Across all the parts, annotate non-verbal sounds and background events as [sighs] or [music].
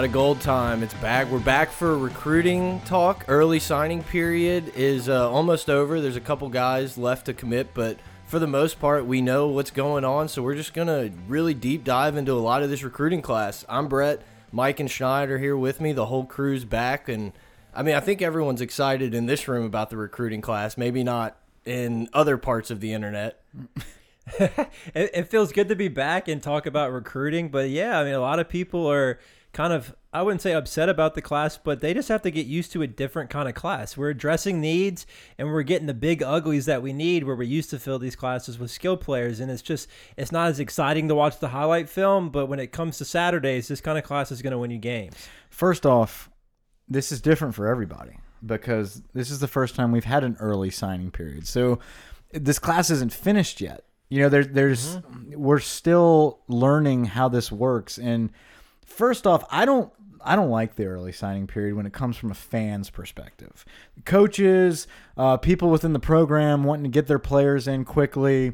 Pot of gold time. It's back. We're back for recruiting talk. Early signing period is uh, almost over. There's a couple guys left to commit, but for the most part, we know what's going on. So we're just gonna really deep dive into a lot of this recruiting class. I'm Brett. Mike and Schneider here with me. The whole crew's back, and I mean, I think everyone's excited in this room about the recruiting class. Maybe not in other parts of the internet. [laughs] it, it feels good to be back and talk about recruiting, but yeah, I mean, a lot of people are kind of I wouldn't say upset about the class, but they just have to get used to a different kind of class. We're addressing needs and we're getting the big uglies that we need where we used to fill these classes with skill players and it's just it's not as exciting to watch the highlight film, but when it comes to Saturdays, this kind of class is going to win you games. First off, this is different for everybody because this is the first time we've had an early signing period. So this class isn't finished yet. You know, there, there's mm -hmm. we're still learning how this works and first off, I don't I don't like the early signing period when it comes from a fan's perspective. Coaches, uh, people within the program wanting to get their players in quickly,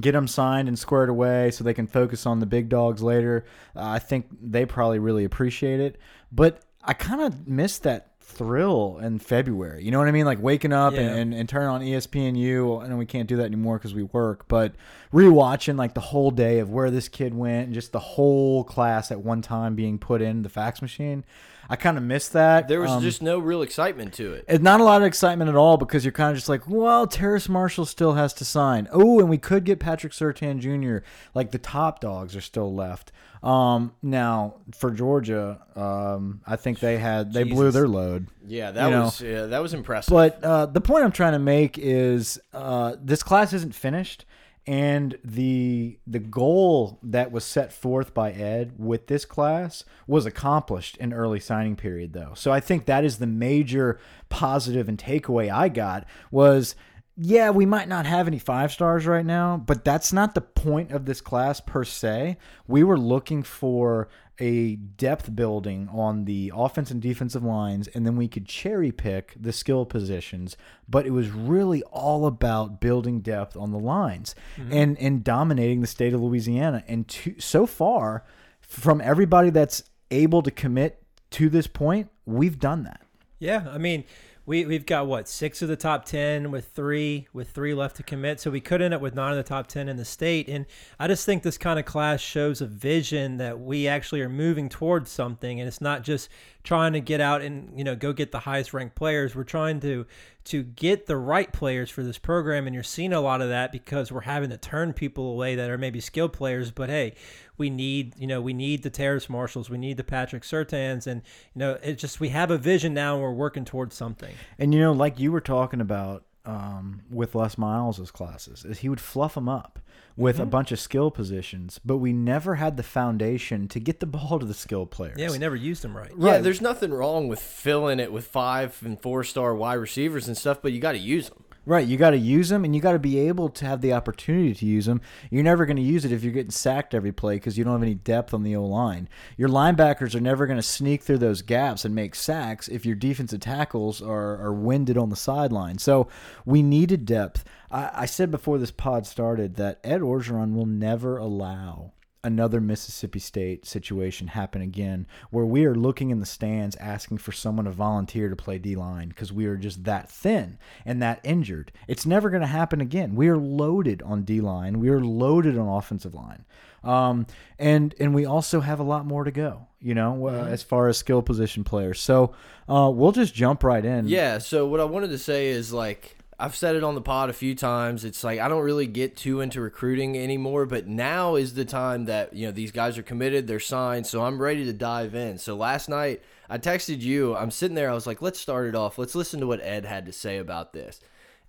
get them signed and squared away so they can focus on the big dogs later. Uh, I think they probably really appreciate it. But I kind of miss that thrill in February. You know what I mean? Like waking up yeah. and, and, and turning on ESPNU. I know we can't do that anymore because we work, but rewatching like the whole day of where this kid went and just the whole class at one time being put in the fax machine. I kind of missed that. There was um, just no real excitement to it. It's not a lot of excitement at all because you're kind of just like, well, Terrace Marshall still has to sign. Oh, and we could get Patrick Surtain Jr. Like the top dogs are still left. Um, now for Georgia, um, I think they had they Jesus. blew their load. Yeah, that was yeah, that was impressive. But uh, the point I'm trying to make is uh, this class isn't finished, and the the goal that was set forth by Ed with this class was accomplished in early signing period, though. So I think that is the major positive and takeaway I got was yeah, we might not have any five stars right now, but that's not the point of this class per se. We were looking for a depth building on the offense and defensive lines, and then we could cherry pick the skill positions. But it was really all about building depth on the lines mm -hmm. and and dominating the state of Louisiana. And to, so far, from everybody that's able to commit to this point, we've done that. Yeah, I mean we we've got what six of the top ten with three with three left to commit, so we could end up with nine of the top ten in the state. And I just think this kind of class shows a vision that we actually are moving towards something, and it's not just trying to get out and you know go get the highest ranked players. We're trying to to get the right players for this program, and you're seeing a lot of that because we're having to turn people away that are maybe skilled players. But hey, we need you know we need the Terrace Marshalls, we need the Patrick Surtains, and you know it just we have a vision now, and we're working towards something. And you know, like you were talking about um, with Les Miles' classes, is he would fluff them up with mm -hmm. a mm-hmm. bunch of skill positions, but we never had the foundation to get the [laughs] ball to the skill players. Yeah, we never used them right. Yeah, there's nothing wrong with filling it with five and four star wide receivers and stuff, but you got to use them. Right, you got to use them, and you got to be able to have the opportunity to use them. You're never going to use it if you're getting sacked every play because you don't have any depth on the O line. Your linebackers are never going to sneak through those gaps and make sacks if your defensive tackles are, are winded on the sideline. So we needed depth. I, I said before this pod started that Ed Orgeron will never allow another Mississippi State situation happen again, where we are looking in the stands asking for someone to volunteer to play D line because we are just that thin and that injured. It's never going to happen again. We are loaded on D line. We are loaded on offensive line. Um, and and we also have a lot more to go, you know, uh, mm-hmm. as far as skill position players. So uh, we'll just jump right in. Yeah. So what I wanted to say is like I've said it on the pod a few times. It's like I don't really get too into recruiting anymore, but now is the time that you know these guys are committed, they're signed, so I'm ready to dive in. So last night I texted you. I'm sitting there. I was like, let's start it off. Let's listen to what Ed had to say about this.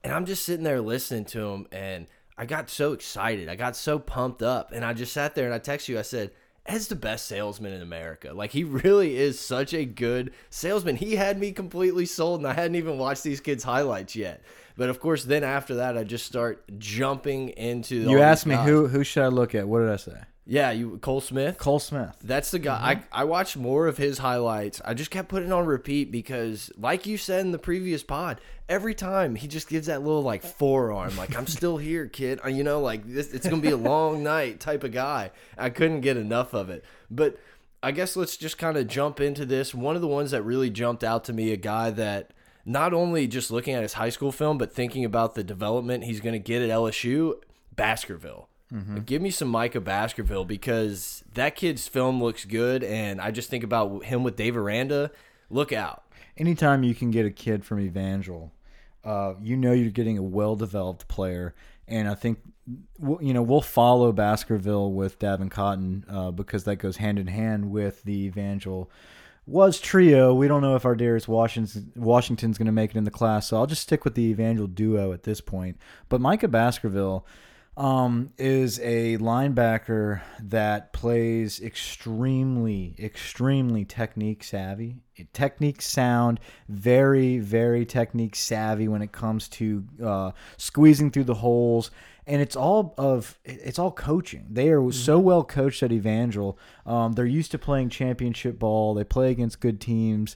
And I'm just sitting there listening to him, and I got so excited. I got so pumped up, and I just sat there and I texted you. I said. Ed's the best salesman in America. Like he [laughs] really is such a good salesman. He had me completely sold, and I hadn't even watched these kids' highlights yet. But of course, then after that, I just start jumping into. You asked me guys. who who should I look at? What did I say? Yeah, you Cole Smith. Cole Smith. That's the guy. Mm -hmm. I I watched more of his highlights. I just kept putting on repeat because, like you said in the previous pod, every time he just gives that little like forearm, like I'm still [laughs] here, kid. Uh, you know, like this. It's gonna be a long [laughs] night type of guy. I couldn't get enough of it, but. I guess let's just kind of jump into this. One of the ones that really jumped out to me, a guy that not only just looking at his high school film, but thinking about the development he's going to get at LSU, Baskerville. Mm -hmm. Give me some Micah Baskerville because that kid's film looks good, and I just think about him with Dave Aranda. Look out! Anytime you can get a kid from Evangel, uh, you know you're getting a well-developed player, and I think you know we'll follow Baskerville with Davin Cotton uh, because that goes hand in hand with the Evangel was trio. We don't know if our Darius Washington, Washington's going to make it in the class, so I'll just stick with the Evangel duo at this point. But Micah Baskerville um, is a linebacker that plays extremely, extremely technique savvy, technique sound, very, very technique savvy when it comes to uh, squeezing through the holes and it's all of it's all coaching. They are so mm-hmm. well coached at Evangel. Um, they're used to playing championship ball. They play against good teams.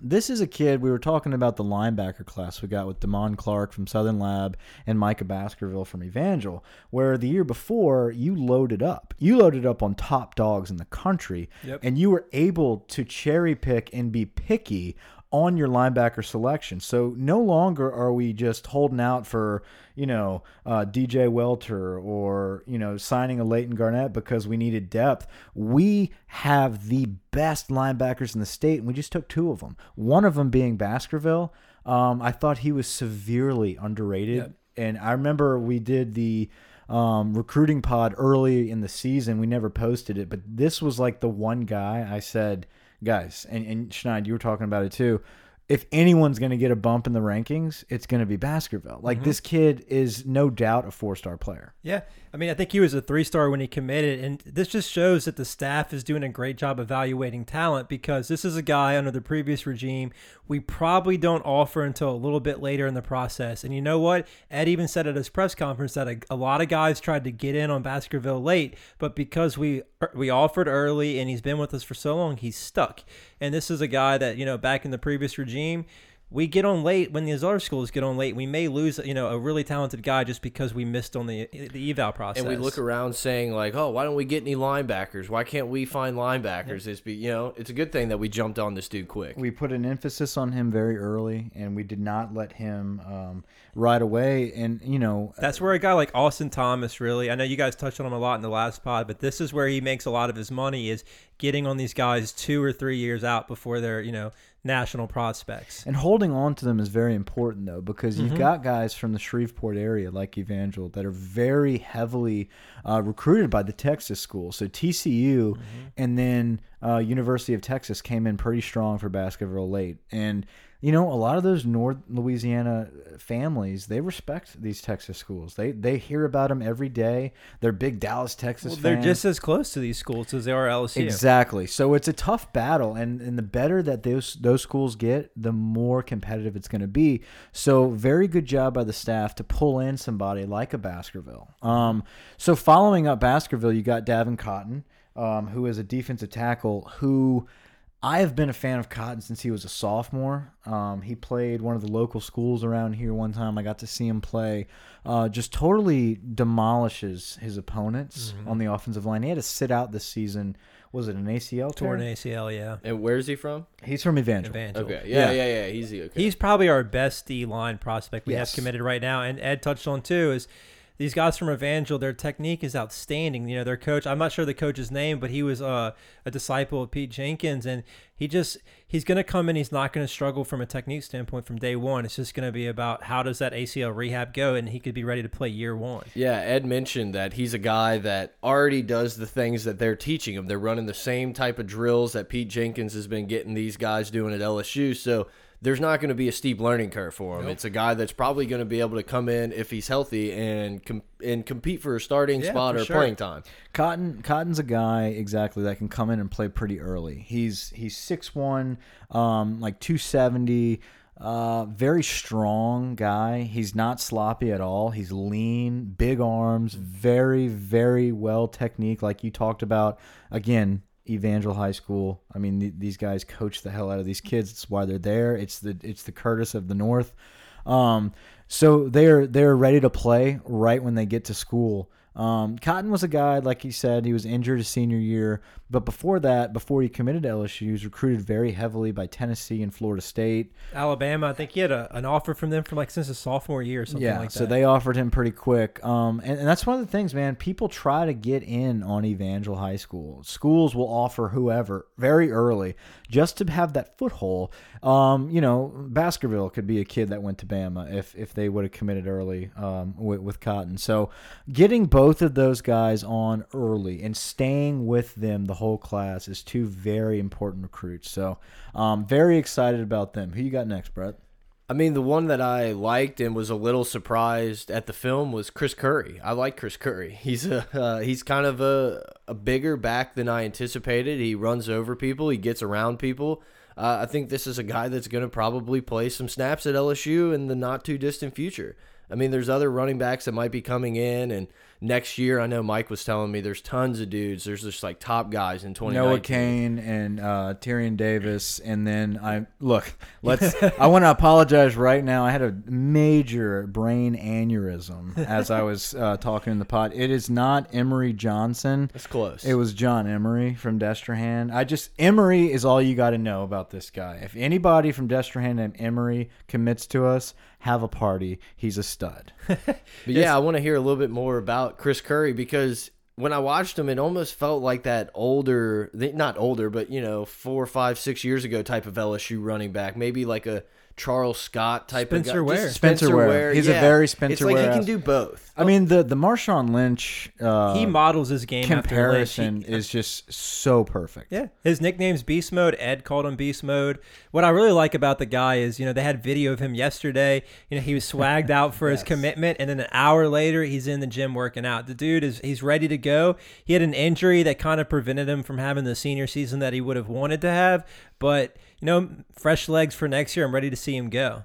This is a kid. We were talking about the linebacker class we got with Damon Clark from Southern Lab and Micah Baskerville from Evangel, where the year before you loaded up. You loaded up on top dogs in the country, yep. and you were able to cherry pick and be picky on your linebacker selection. So no longer are we just holding out for, you know, uh, DJ Welter or, you know, signing a Leighton Garnett because we needed depth. We have the best linebackers in the state, and we just took two of them. One of them being Baskerville. Um, I thought he was severely underrated. Yep. And I remember we did the um, recruiting pod early in the season. We never posted it, but this was like the one guy I said – guys, and, and Schneid, you were talking about it too. If anyone's going to get a bump in the rankings, it's going to be Baskerville. Like mm -hmm. this kid is no doubt a four star player. Yeah, I mean, I think he was a three star when he committed, and this just shows that the staff is doing a great job evaluating talent because this is a guy under the previous regime we probably don't offer until a little bit later in the process. And you know what? Ed even said at his press conference that a, a lot of guys tried to get in on Baskerville late, but because we er, we offered early and he's been with us for so long, he's stuck. And this is a guy that you know back in the previous regime we get on late when these other schools get on late. We may lose, you know, a really talented guy just because we missed on the the eval process. And we look around saying like, oh, why don't we get any linebackers? Why can't we find linebackers? Yeah. It's be, you know, it's a good thing that we jumped on this dude quick. We put an emphasis on him very early, and we did not let him um, right away. And you know, that's where a guy like Austin Thomas really. I know you guys touched on him a lot in the last pod, but this is where he makes a lot of his money is getting on these guys two or three years out before they're you know national prospects. And holding on to them is very important though because you've mm -hmm. got guys from the Shreveport area like Evangel that are very heavily uh, recruited by the Texas school. So TCU mm -hmm. and then uh, University of Texas came in pretty strong for Baskerville late and you know, a lot of those North Louisiana families, they respect these Texas schools. They they hear about them every day. They're big Dallas, Texas well, They're just as close to these schools as they are LSU. Exactly. So it's a tough battle, and and the better that those those schools get, the more competitive it's going to be. So very good job by the staff to pull in somebody like a Baskerville. Um, so following up Baskerville, you got Davin Cotton, um, who is a defensive tackle who I have been a fan of Cotton since he was a sophomore. Um, he played one of the local schools around here one time. I got to see him play. Uh, just totally demolishes his opponents mm -hmm. on the offensive line. He had to sit out this season. Was it an ACL? Torn ACL, yeah. And where is he from? He's from Evangel. Evangel. Okay, yeah, yeah, yeah. yeah. He's okay. he's probably our best D line prospect we yes. have committed right now. And Ed touched on too is these guys from Evangel, their technique is outstanding. You know, their coach, I'm not sure the coach's name, but he was uh, a disciple of Pete Jenkins, and he just he's going to come in. He's not going to struggle from a technique standpoint from day one. It's just going to be about how does that ACL rehab go, and he could be ready to play year one. Yeah, Ed mentioned that he's a guy that already does the things that they're teaching him. They're running the same type of drills that Pete Jenkins has been getting these guys doing at LSU. So there's not going to be a steep learning curve for him. Nope. It's a guy that's probably going to be able to come in if he's healthy and com and compete for a starting yeah, spot or sure. playing time. Cotton Cotton's a guy exactly that can come in and play pretty early. He's he's six one, um, like two seventy. Uh, very strong guy. He's not sloppy at all. He's lean, big arms, very, very well technique, like you talked about. Again, Evangel High School. I mean, th these guys coach the hell out of these kids. It's why they're there. It's the it's the Curtis of the North. Um, so they're they're ready to play right when they get to school. Um, Cotton was a guy, like he said, he was injured his senior year. But before that, before he committed to LSU, he was recruited very heavily by Tennessee and Florida State. Alabama, I think he had a, an offer from them from like since his sophomore year or something yeah, like that. so they offered him pretty quick. Um, and, and that's one of the things, man. People try to get in on Evangel High School. Schools will offer whoever very early just to have that foothold. Um, you know, Baskerville could be a kid that went to Bama if if they would have committed early um, with, with Cotton. So getting both of those guys on early and staying with them the whole class is two very important recruits. So um, very excited about them. Who you got next, Brett? I mean, the one that I liked and was a little surprised at the film was Chris Curry. I like Chris Curry. [laughs] He's a uh, he's kind of a a bigger back than I anticipated. He runs over people. He gets around people. Uh, I think this is a guy that's going to probably play some snaps at LSU in the not too distant future. I mean, there's other running backs that might be coming in, and next year, I know Mike was telling me there's tons of dudes. There's just like top guys in 2019. Noah Cain and uh, Tyrion Davis, and then I look. Let's. I want to apologize right now. I had a major brain aneurysm as I was uh, talking in the pod. It is not Emery Johnson. That's close. It was John Emery from Destrehan. I just Emery is all you got to know about this guy. If anybody from Destrehan and Emery commits to us, have a party. He's a stud. [laughs] But yeah, I want to hear a little bit more about Chris Curry because when I watched him, it almost felt like that older, not older, but you know, four, five, six years ago type of LSU running back. Maybe like a Charles Scott type Spencer of guy. Ware. Just Spencer Ware. He's a very Spencer Ware It's like he Ware-esque. can do both. I mean the the Marshawn Lynch uh, he models his game comparison after Lynch. He- is just so perfect. Yeah, his nickname's Beast Mode. Ed called him Beast Mode. What I really like about the guy is, you know, they had video of him yesterday. You know, he was swagged [laughs] out for his commitment, and then an hour later, he's in the gym working out. The dude is he's ready to go. He had an injury that kind of prevented him from having the senior season that he would have wanted to have, but you know, fresh legs for next year. I'm ready to see him go.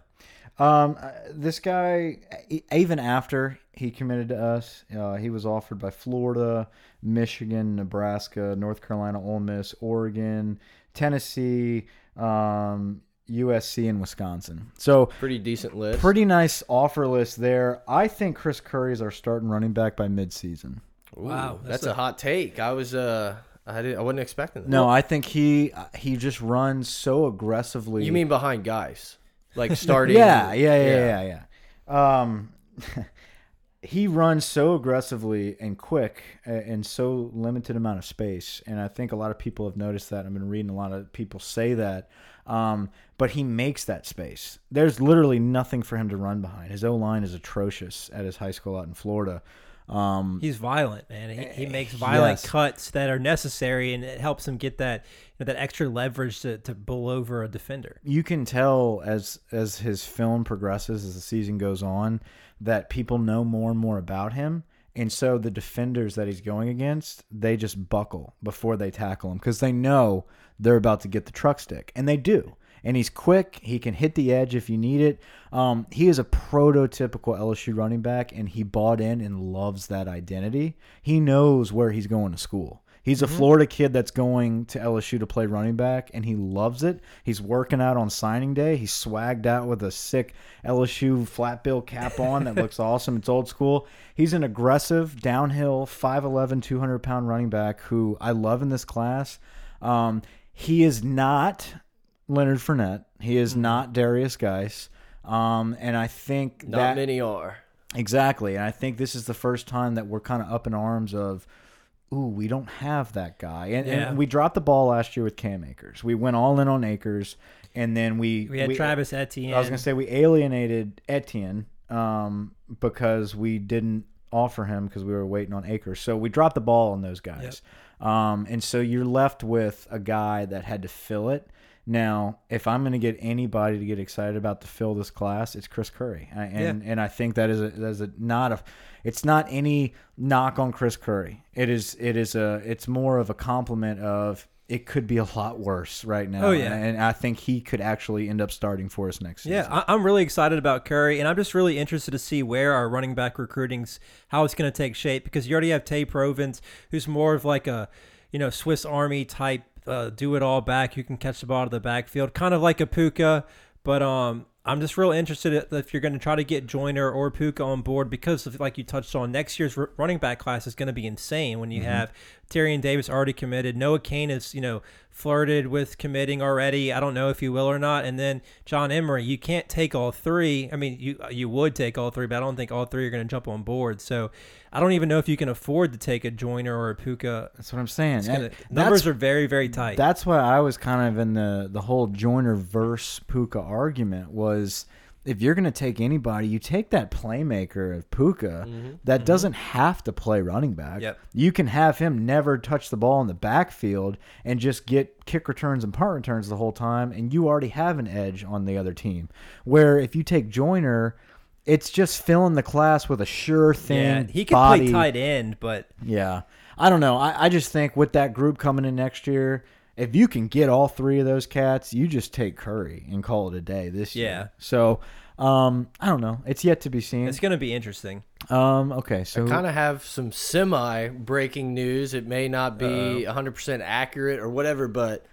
Um, uh, this guy, e- even after he committed to us, uh, he was offered by Florida, Michigan, Nebraska, North Carolina, Ole Miss, Oregon, Tennessee, um, USC, and Wisconsin. So Pretty decent list. pretty nice offer list there. I think Chris Curry is our starting running back by midseason. Ooh, Wow, that's, that's a, a- hot take. I was uh, I didn't, I wasn't expecting that. No, I think he uh, he just runs so aggressively. you mean behind guys, like [laughs] starting? Yeah, yeah, yeah, yeah, yeah. Um, [laughs] he runs so aggressively and quick uh, in so limited amount of space, and I think a lot of people have noticed that. I've been reading a lot of people say that. Um, but he makes that space. There's literally nothing for him to run behind. His O line is atrocious at his high school out in Florida. Um, He's violent, man. He, he makes violent yes. cuts that are necessary, and it helps him get that you know, that extra leverage to, to bull over a defender. you can tell as as his film progresses as the season goes on that people know more and more about him and so the defenders that he's going against they just buckle before they tackle him because they know they're about to get the truck stick and they do and he's quick he can hit the edge if you need it um, he is a prototypical lsu running back and he bought in and loves that identity he knows where he's going to school He's a Florida kid that's going to LSU to play running back, and he loves it. He's working out on signing day. He's swagged out with a sick LSU flat bill cap on that looks [laughs] awesome. It's old school. He's an aggressive, downhill, 5'11, 200 pound running back who I love in this class. Um, he is not Leonard Fournette. He is not Derrius Guice. Um, and I think Not that many are. Exactly. And I think this is the first time that we're kind of up in arms of, ooh, we don't have that guy. And, Yeah. and we dropped the ball last year with Cam Akers. We went all in on Akers, and then we We had Travis Etienne. I was gonna say we alienated Etienne um, because we didn't offer him because we were waiting on Akers. So we dropped the ball on those guys. Um, and so you're left with a guy that had to fill it. Now, if I'm going to get anybody to get excited about to fill this class, it's Chris Curry, I, and and I think that is a that is a not a, it's not any knock on Chris Curry. It is it is a it's more of a compliment of it could be a lot worse right now. Oh, yeah. and I think he could actually end up starting for us next season. Yeah, I, I'm really excited about Curry, and I'm just really interested to see where our running back recruiting's how it's going to take shape because you already have Tae Provens, who's more of like a you know Swiss Army type uh, do it all back who can catch the ball out of the backfield, kind of like a Pooka, but um. I'm just real interested if you're going to try to get Joyner or Pooka on board because, of, like you touched on, next year's running back class is going to be insane when you Mm-hmm. have Tyrion Davis already committed, Noah Cain is you know flirted with committing already. I don't know if he will or not, and then John Emery. You can't take all three. I mean, you you would take all three, but I don't think all three are going to jump on board. So I don't even know if you can afford to take a Joiner or a Pooka. That's what I'm saying. Gonna, numbers are very very tight. That's why I was kind of in the the whole Joiner verse Pooka argument was if you're going to take anybody, you take that playmaker of Pooka mm-hmm. that mm-hmm. doesn't have to play running back. Yep. You can have him never touch the ball in the backfield and just get kick returns and punt returns the whole time, and you already have an edge on the other team. Where if you take Joyner, it's just filling the class with a sure thing. yeah, he can body. play tight end, but Yeah. I don't know. I, I just think with that group coming in next year, if you can get all three of those cats, you just take Curry and call it a day this Yeah. year. So, um, I don't know. It's yet to be seen. it's going to be interesting. Um, okay. So, I kind of have some semi breaking news. It may not be 100% accurate or whatever, but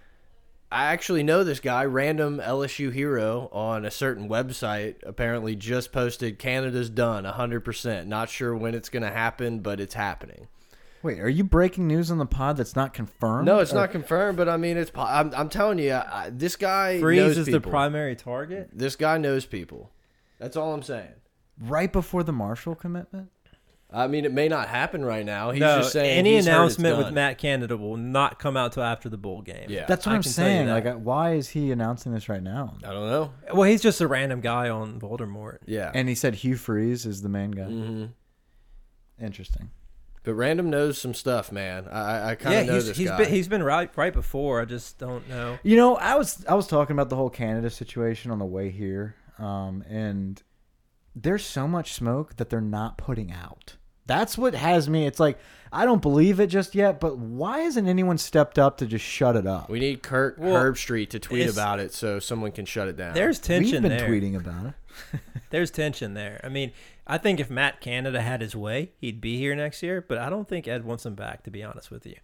I actually know this guy, random LSU hero on a certain website, apparently just posted Canada's done 100%. Not sure when it's going to happen, but it's happening. Wait, are you breaking news on the pod that's not confirmed? No, it's Or- not confirmed, but I mean, it's. po- I'm, I'm telling you, I, this guy Freeze knows is the primary target. This guy knows people. That's all I'm saying. right before the Marshall commitment. I mean, it may not happen right now. He's no, just saying any he's heard it's announcement with done. Matt Canada will not come out till after the bowl game. Yeah. That's what I am can tell you saying. that. Like, uh, why is he announcing this right now? I don't know. Well, he's just a random guy on Voldemort. Yeah. And he said Hugh Freeze is the main guy. hmm Interesting. But Random knows some stuff, man. I I- I kind Yeah, of know he's this he's guy. been he's been right right before. I just don't know. You know, I was I was talking about the whole Canada situation on the way here, um, and there's so much smoke that they're not putting out. That's what has me. It's like I don't believe it just yet, but why hasn't anyone stepped up to just shut it up? we need Kirk Well, Herbstreit to tweet about it so someone can shut it down. There's tension We've been there. tweeting about it. [laughs] There's tension there. I mean, I think if Matt Canada had his way, he'd be here next year. But I don't think Ed wants him back. To be honest with you.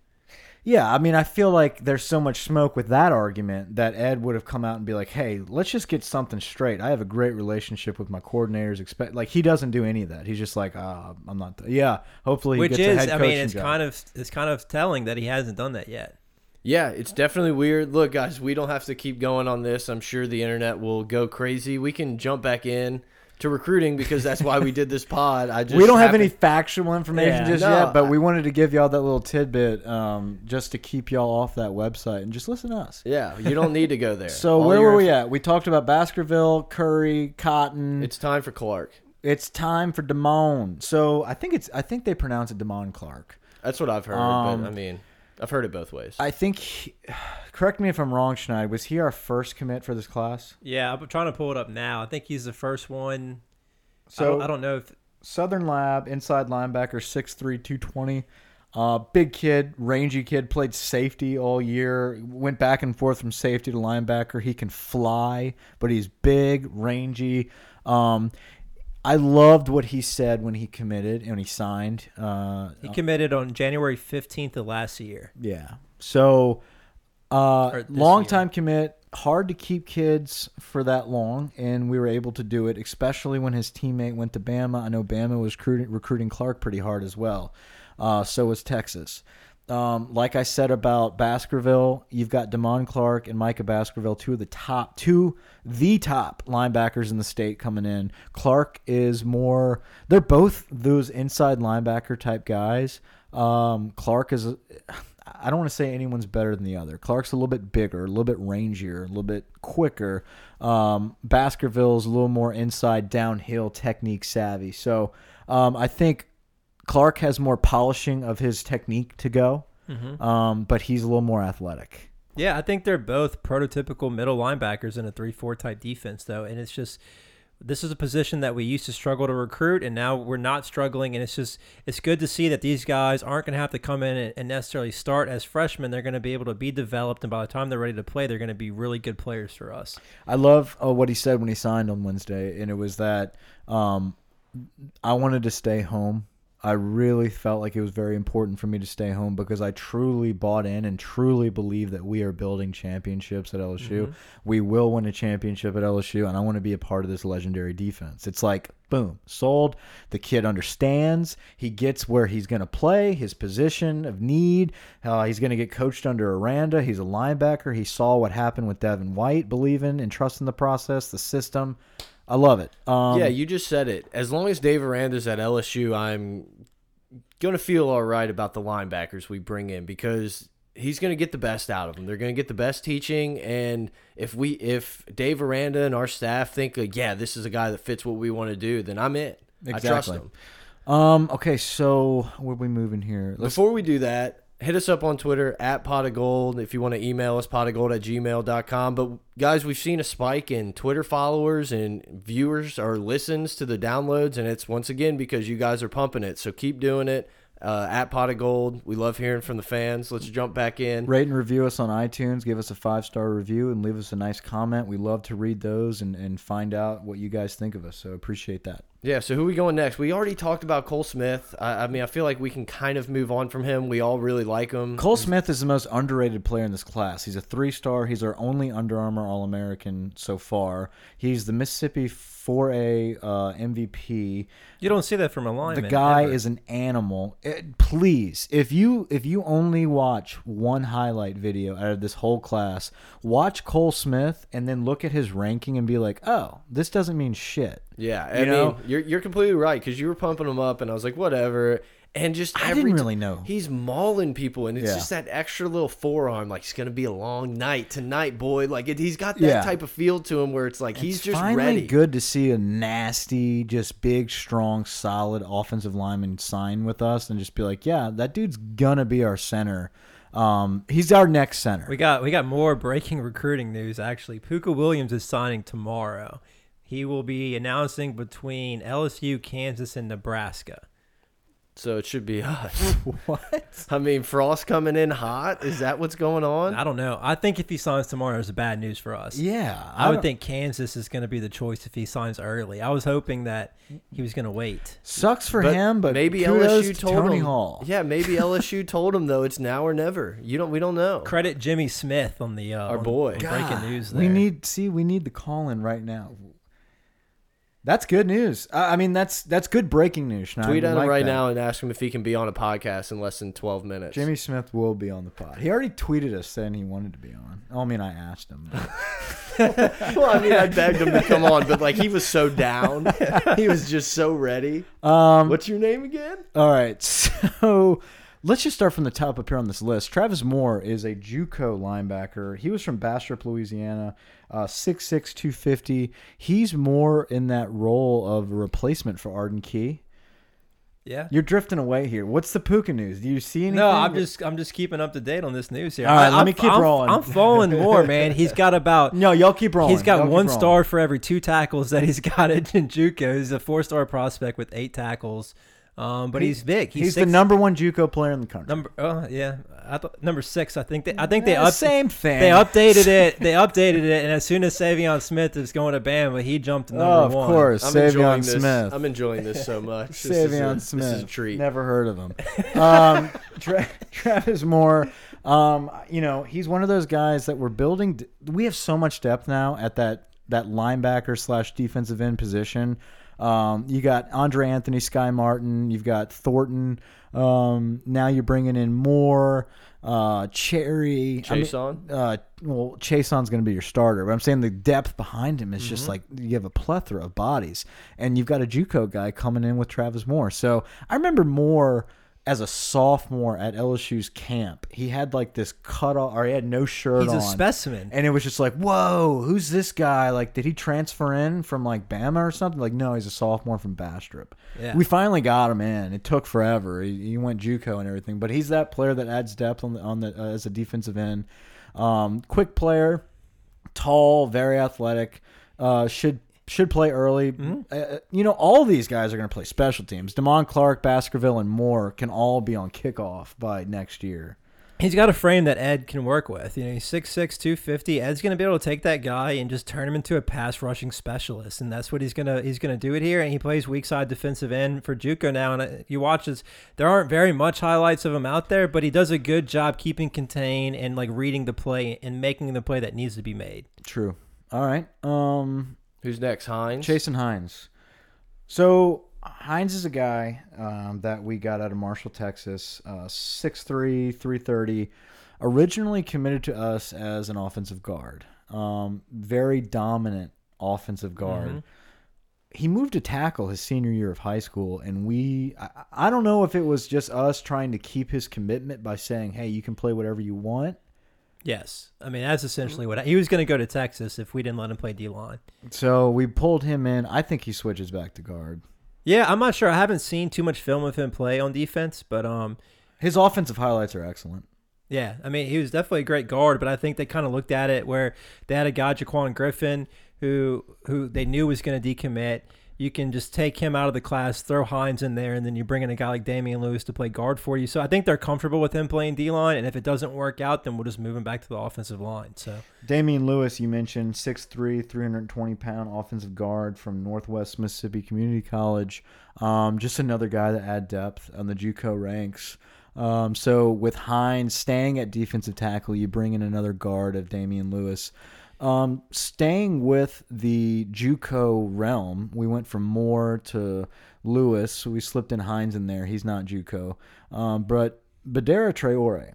Yeah, I mean, I feel like there's so much smoke with that argument that Ed would have come out and be like, "Hey, let's just get something straight. I have a great relationship with my coordinators. Expect like he doesn't do any of that. He's just like, uh, I'm not. yeah, hopefully, he Which gets a is, I mean, it's job. kind of it's kind of telling that he hasn't done that yet. Yeah, it's definitely weird. Look, guys, we don't have to keep going on this. I'm sure the internet will go crazy. We can jump back in to recruiting because that's why we did this [laughs] pod. I just we don't have any factual information Yeah. just No, yet, but we wanted to give y'all that little tidbit um, just to keep y'all off that website and just listen to us. Yeah, you don't need to go [laughs] there. So All where were we at? We talked about Baskerville, Curry, Cotton. It's time for Clark. It's time for Damone. So I think it's I think they pronounce it Damone Clark. That's what I've heard. Um, but I mean, I've heard it both ways. I think. he- [sighs] correct me if I'm wrong, Schneid. Was he our first commit for this class? Yeah, I'm trying to pull it up now. I think he's the first one. I So don't, I don't know if Southern Lab, inside linebacker, 6'3", 220. Uh, big kid, rangy kid, played safety all year. Went back and forth from safety to linebacker. He can fly, but he's big, rangy. Um, I loved what he said when he committed and he signed. Uh, he committed on January 15th of last year. yeah. So, uh, long year. time commit. Hard to keep kids for that long, and we were able to do it, especially when his teammate went to Bama. I know Bama was recruiting, recruiting Clark pretty hard as well. Uh, so was Texas. Um, like I said about Baskerville, you've got Damon Clark and Micah Baskerville, two of the top, two the top linebackers in the state coming in. Clark is more; they're both those inside linebacker type guys. Um, Clark is. I don't want to say anyone's better than the other. Clark's a little bit bigger, a little bit rangier, a little bit quicker. Um, Baskerville's a little more inside downhill technique savvy. So um, I think Clark has more polishing of his technique to go, um, but he's a little more athletic. Yeah, I think they're both prototypical middle linebackers in a 3 4 type defense, though. And it's just, this is a position that we used to struggle to recruit, and now we're not struggling. And it's just, it's good to see that these guys aren't going to have to come in and, and necessarily start as freshmen. They're going to be able to be developed, and by the time they're ready to play, they're going to be really good players for us. I love uh, what he said when he signed on Wednesday, and it was that um, I wanted to stay home. I really felt like it was very important for me to stay home because I truly bought in and truly believe that we are building championships at LSU. Mhm. We will win a championship at LSU, and I want to be a part of this legendary defense. It's like, boom, sold. The kid understands. He gets where he's going to play, his position of need. Uh, he's going to get coached under Aranda. He's a linebacker. He saw what happened with Devin White, believing and trusting the process, the system. I love it. Um, yeah, you just said it. As long as Dave Aranda's at LSU, I'm gonna feel all right about the linebackers we bring in because he's gonna get the best out of them. They're gonna get the best teaching, and if we, if Dave Aranda and our staff think, like, yeah, this is a guy that fits what we want to do, then I'm in. I trust Exactly. him. Um. Okay. So where we moving here? Let's. Before we do that, hit us up on Twitter at pot of gold. If you want to email us, pot of gold at gmail.com. But guys, we've seen a spike in Twitter followers and viewers or listens to the downloads. And it's once again because you guys are pumping it. So keep doing it. Uh, at pot of gold. We love hearing from the fans. Let's jump back in. Rate and review us on iTunes. Give us a five star review and leave us a nice comment. We love to read those and, and find out what you guys think of us. So appreciate that. Yeah, so who we going next? We already talked about Cole Smith. I, I mean, I feel like we can kind of move on from him. We all really like him. Cole Smith is the most underrated player in this class. He's a three star. He's our only Under Armour All American so far. He's the Mississippi 4A uh, MVP. You don't see that from a lineman. The guy ever. is an animal. Eh, please, if you if you only watch one highlight video out of this whole class, watch Cole Smith and then look at his ranking and be like, "Oh, this doesn't mean shit." Yeah, I You mean, know? you're you're completely right because you were pumping him up, and I was like, whatever. And just I didn't really know. he's mauling people, and it's Yeah. just that extra little forearm. Like it's gonna be a long night tonight, boy. Like it, he's got that Yeah. type of feel to him where it's like he's just finally ready. good to see a nasty, just big, strong, solid offensive lineman sign with us and just be like, "Yeah, that dude's gonna be our center." Um, he's our next center. We got we got more breaking recruiting news actually. Pooka Williams is signing tomorrow. He will be announcing between LSU, Kansas, and Nebraska. So it should be us. [laughs] [laughs] what? I mean, Frost coming in hot. Is that what's going on? I don't know. I think if he signs tomorrow, it's bad news for us. Yeah, I would don't- think Kansas is going to be the choice if he signs early. I was hoping that he was going to wait. sucks for him, but maybe LSU to told Tony him. Hall. Yeah, maybe [laughs] LSU told him though. It's now or never. You don't. We don't know. Credit Jimmy Smith on the uh, Our on- boy. on breaking news. There. We need see we need the call in right now. That's good news. I I mean, that's that's good breaking news. Schneider. Tweet We at him like right that. now and ask him if he can be on a podcast in less than twelve minutes. Jimmy Smith will be on the pod. He already tweeted us saying he wanted to be on. Oh, I mean, I asked him. [laughs] [laughs] well, I mean, I begged him to come on, but like he was so down. [laughs] he was just so ready. Um, What's your name again? All right, so let's just start from the top up here on this list. Travis Moore is a JUCO linebacker. He was from Bastrop, Louisiana, uh, 6'6", 250. He's more in that role of a replacement for Arden Key. Yeah. You're drifting away here. What's the Pooka news? Do you see anything? No, I'm just I'm just keeping up to date on this news here. All right, I- let I'm- me keep I'm- rolling. I'm following more, man. [laughs] He's got about No, y'all keep rolling. He's got one star for every two tackles that he's [laughs] got at JUCO. He's a four-star prospect with eight tackles, um, but He- he's big. He's, six, the number one JUCO player in the country. number. Oh yeah, I thought number six. I think they. I think they up, same thing. They updated it. [laughs] They updated it, and as soon as Saivion Smith is going to Bama, he jumped to number Oh, of one. course, I'm Saivion this. Smith. I'm enjoying this so much. This is a- Saivion Smith. This is a treat. Never heard of him. [laughs] Um, Tra- Travis Moore. Um, you know, he's one of those guys that we're building. d- We have so much depth now at that that linebacker slash defensive end position. Um, you got Andre Anthony, Sci Martin. You've got Thornton. Um, now you're bringing in more uh, Cherry. I mean, uh, well, Chaisson's going to be your starter, but I'm saying the depth behind him is Mm-hmm. just like you have a plethora of bodies, and you've got a JUCO guy coming in with Travis Moore. So I remember Moore as a sophomore at LSU's camp. He had like this cut off, or he had no shirt He's on. a specimen. and it was just like, whoa, who's this guy? Like, did he transfer in from like Bama or something? Like, no, he's a sophomore from Bastrop. Yeah. We finally got him in. It took forever. He, he went JUCO and everything, but he's that player that adds depth on the on the uh, as a defensive end. Um, quick player, tall, very athletic. Uh, should should play early. Uh, you know, all these guys are going to play special teams. Damon Clark, Baskerville, and Moore can all be on kickoff by next year. he's got a frame that Ed can work with. You know, he's 6'6", 250. Ed's going to be able to take that guy and just turn him into a pass rushing specialist, and that's what he's gonna he's gonna do it here. And he plays weak side defensive end for JUCO now. And uh, you watch this, there aren't very much highlights of him out there, but he does a good job keeping contained and like reading the play and making the play that needs to be made. True. All right. Um, Who's next? Hines. Chasen Hines. So Hines is a guy um, that we got out of Marshall, Texas, uh, 6'3", 330, originally committed to us as an offensive guard. Um, very dominant offensive guard. Mhm. He moved to tackle his senior year of high school, and we, I, I don't know if it was just us trying to keep his commitment by saying, hey, you can play whatever you want. Yes, I mean that's essentially what he was going to go to Texas if we didn't let him play D line. So we pulled him in. I think he switches back to guard. Yeah, I'm not sure. I haven't seen too much film of him play on defense, but um, His offensive highlights are excellent. Yeah, I mean, he was definitely a great guard, but I think they kind of looked at it where they had a guy, Jaquan Griffin, who who they knew was going to decommit. You can just take him out of the class, throw Hines in there, and then you bring in a guy like Damian Lewis to play guard for you. So I think they're comfortable with him playing D line, and if it doesn't work out, then we'll just move him back to the offensive line. So Damian Lewis, you mentioned 6'3", 320 pound offensive guard from Northwest Mississippi Community College. Um, just another guy that add depth on the JUCO ranks. Um, so with Hines staying at defensive tackle, you bring in another guard of Damian Lewis. Um, staying with the JUCO realm, we went from Moore to Lewis. We slipped in Hines in there. He's not JUCO. Um, but Badara Traore,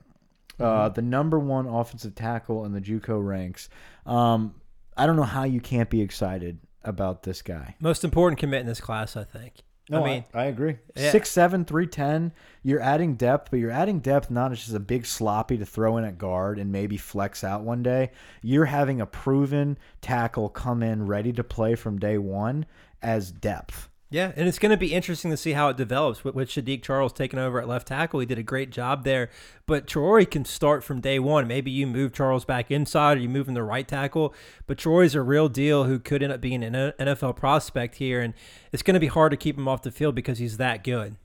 uh, the number one offensive tackle in the JUCO ranks. Um, I don't know how you can't be excited about this guy. most important commit in this class, I think. I mean, I, agree. Yeah. Six seven, three ten. You're adding depth, but you're adding depth not as just a big sloppy to throw in at guard and maybe flex out one day. You're having a proven tackle come in ready to play from day one as depth. Yeah, and it's going to be interesting to see how it develops with, with Saahdiq Charles taking over at left tackle. He did a great job there, but Troy can start from day one. Maybe you move Charles back inside or you move him to right tackle, but Troy's a real deal who could end up being an NFL prospect here, and it's going to be hard to keep him off the field because he's that good.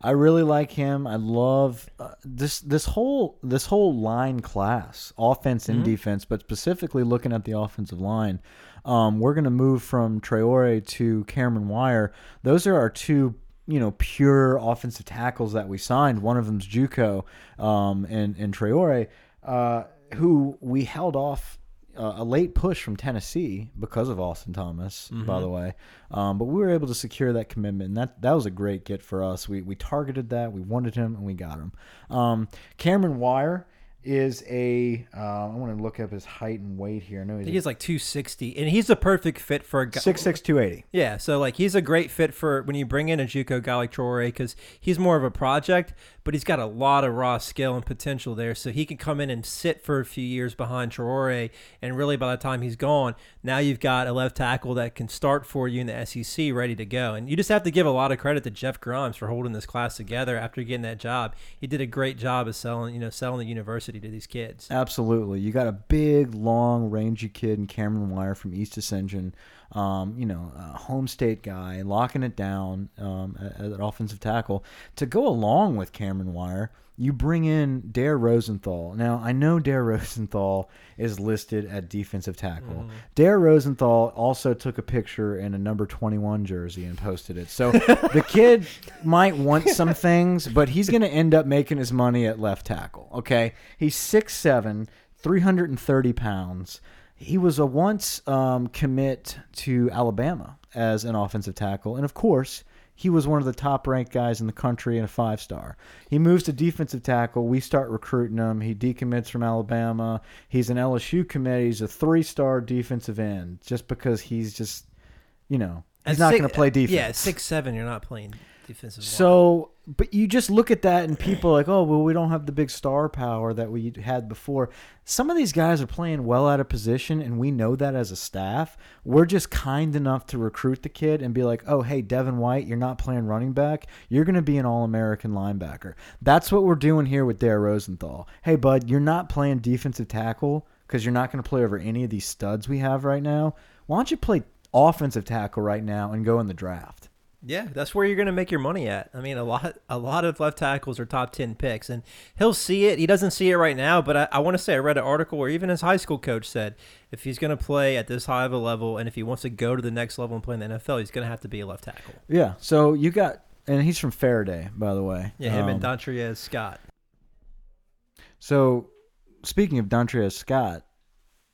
I really like him. I love uh, this this whole this whole line class, offense and defense, but specifically looking at the offensive line. Um, we're going to move from Traore to Cameron Wire. Those are our two, you know, pure offensive tackles that we signed. One of them's JUCO, um, and and Traore, uh, who we held off uh, a late push from Tennessee because of Austin Thomas, by the way. Um, but we were able to secure that commitment, and that that was a great get for us. We we targeted that, we wanted him, and we got him. Um, Cameron Wire is a. Uh, I want to look up his height and weight here. I know I think he's like 260, and he's a perfect fit for a guy. six six two eighty. Yeah, so like he's a great fit for when you bring in a JUCO guy like Troy because he's more of a project, but he's got a lot of raw skill and potential there. So he can come in and sit for a few years behind Traore, and really by the time he's gone, now you've got a left tackle that can start for you in the SEC ready to go. And you just have to give a lot of credit to Jeff Grimes for holding this class together after getting that job. He did a great job of selling, you know, selling the university to these kids. Absolutely. You got a big, long, rangy kid in Cameron Wire from East Ascension. Um, you know, a home state guy, locking it down um, an offensive tackle. To go along with Cameron Wire, you bring in Dare Rosenthal. Now, I know Dare [laughs] Rosenthal is listed at defensive tackle. Dare Rosenthal also took a picture in a number 21 jersey and posted it. So the [laughs] kid might want some things, but he's going to end up making his money at left tackle. Okay. He's 6'7, 330 pounds. He was a once um, commit to Alabama as an offensive tackle. And of course, he was one of the top ranked guys in the country and a five star. He moves to defensive tackle. We start recruiting him. He decommits from Alabama. He's an LSU commit. He's a three star defensive end just because he's just, you know, he's At not going to play defense. Yeah, six seven. You're not playing defensive. line. So, but you just look at that and people are like, oh, well, we don't have the big star power that we had before. Some of these guys are playing well out of position, and we know that as a staff. We're just kind enough to recruit the kid and be like, oh, hey, Devin White, you're not playing running back. You're going to be an All American linebacker. That's what we're doing here with Dare Rosenthal. Hey, bud, you're not playing defensive tackle because you're not going to play over any of these studs we have right now. Why don't you play offensive tackle right now and go in the draft? Yeah, that's where you're going to make your money at. I mean, a lot, a lot of left tackles are top ten picks, and he'll see it. He doesn't see it right now, but I, I want to say I read an article where even his high school coach said if he's going to play at this high of a level, and if he wants to go to the next level and play in the NFL, he's going to have to be a left tackle. Yeah. So you got, and he's from Ferriday, by the way. Yeah, him and Um, Dontriez Scott. So, speaking of Dontrez Scott,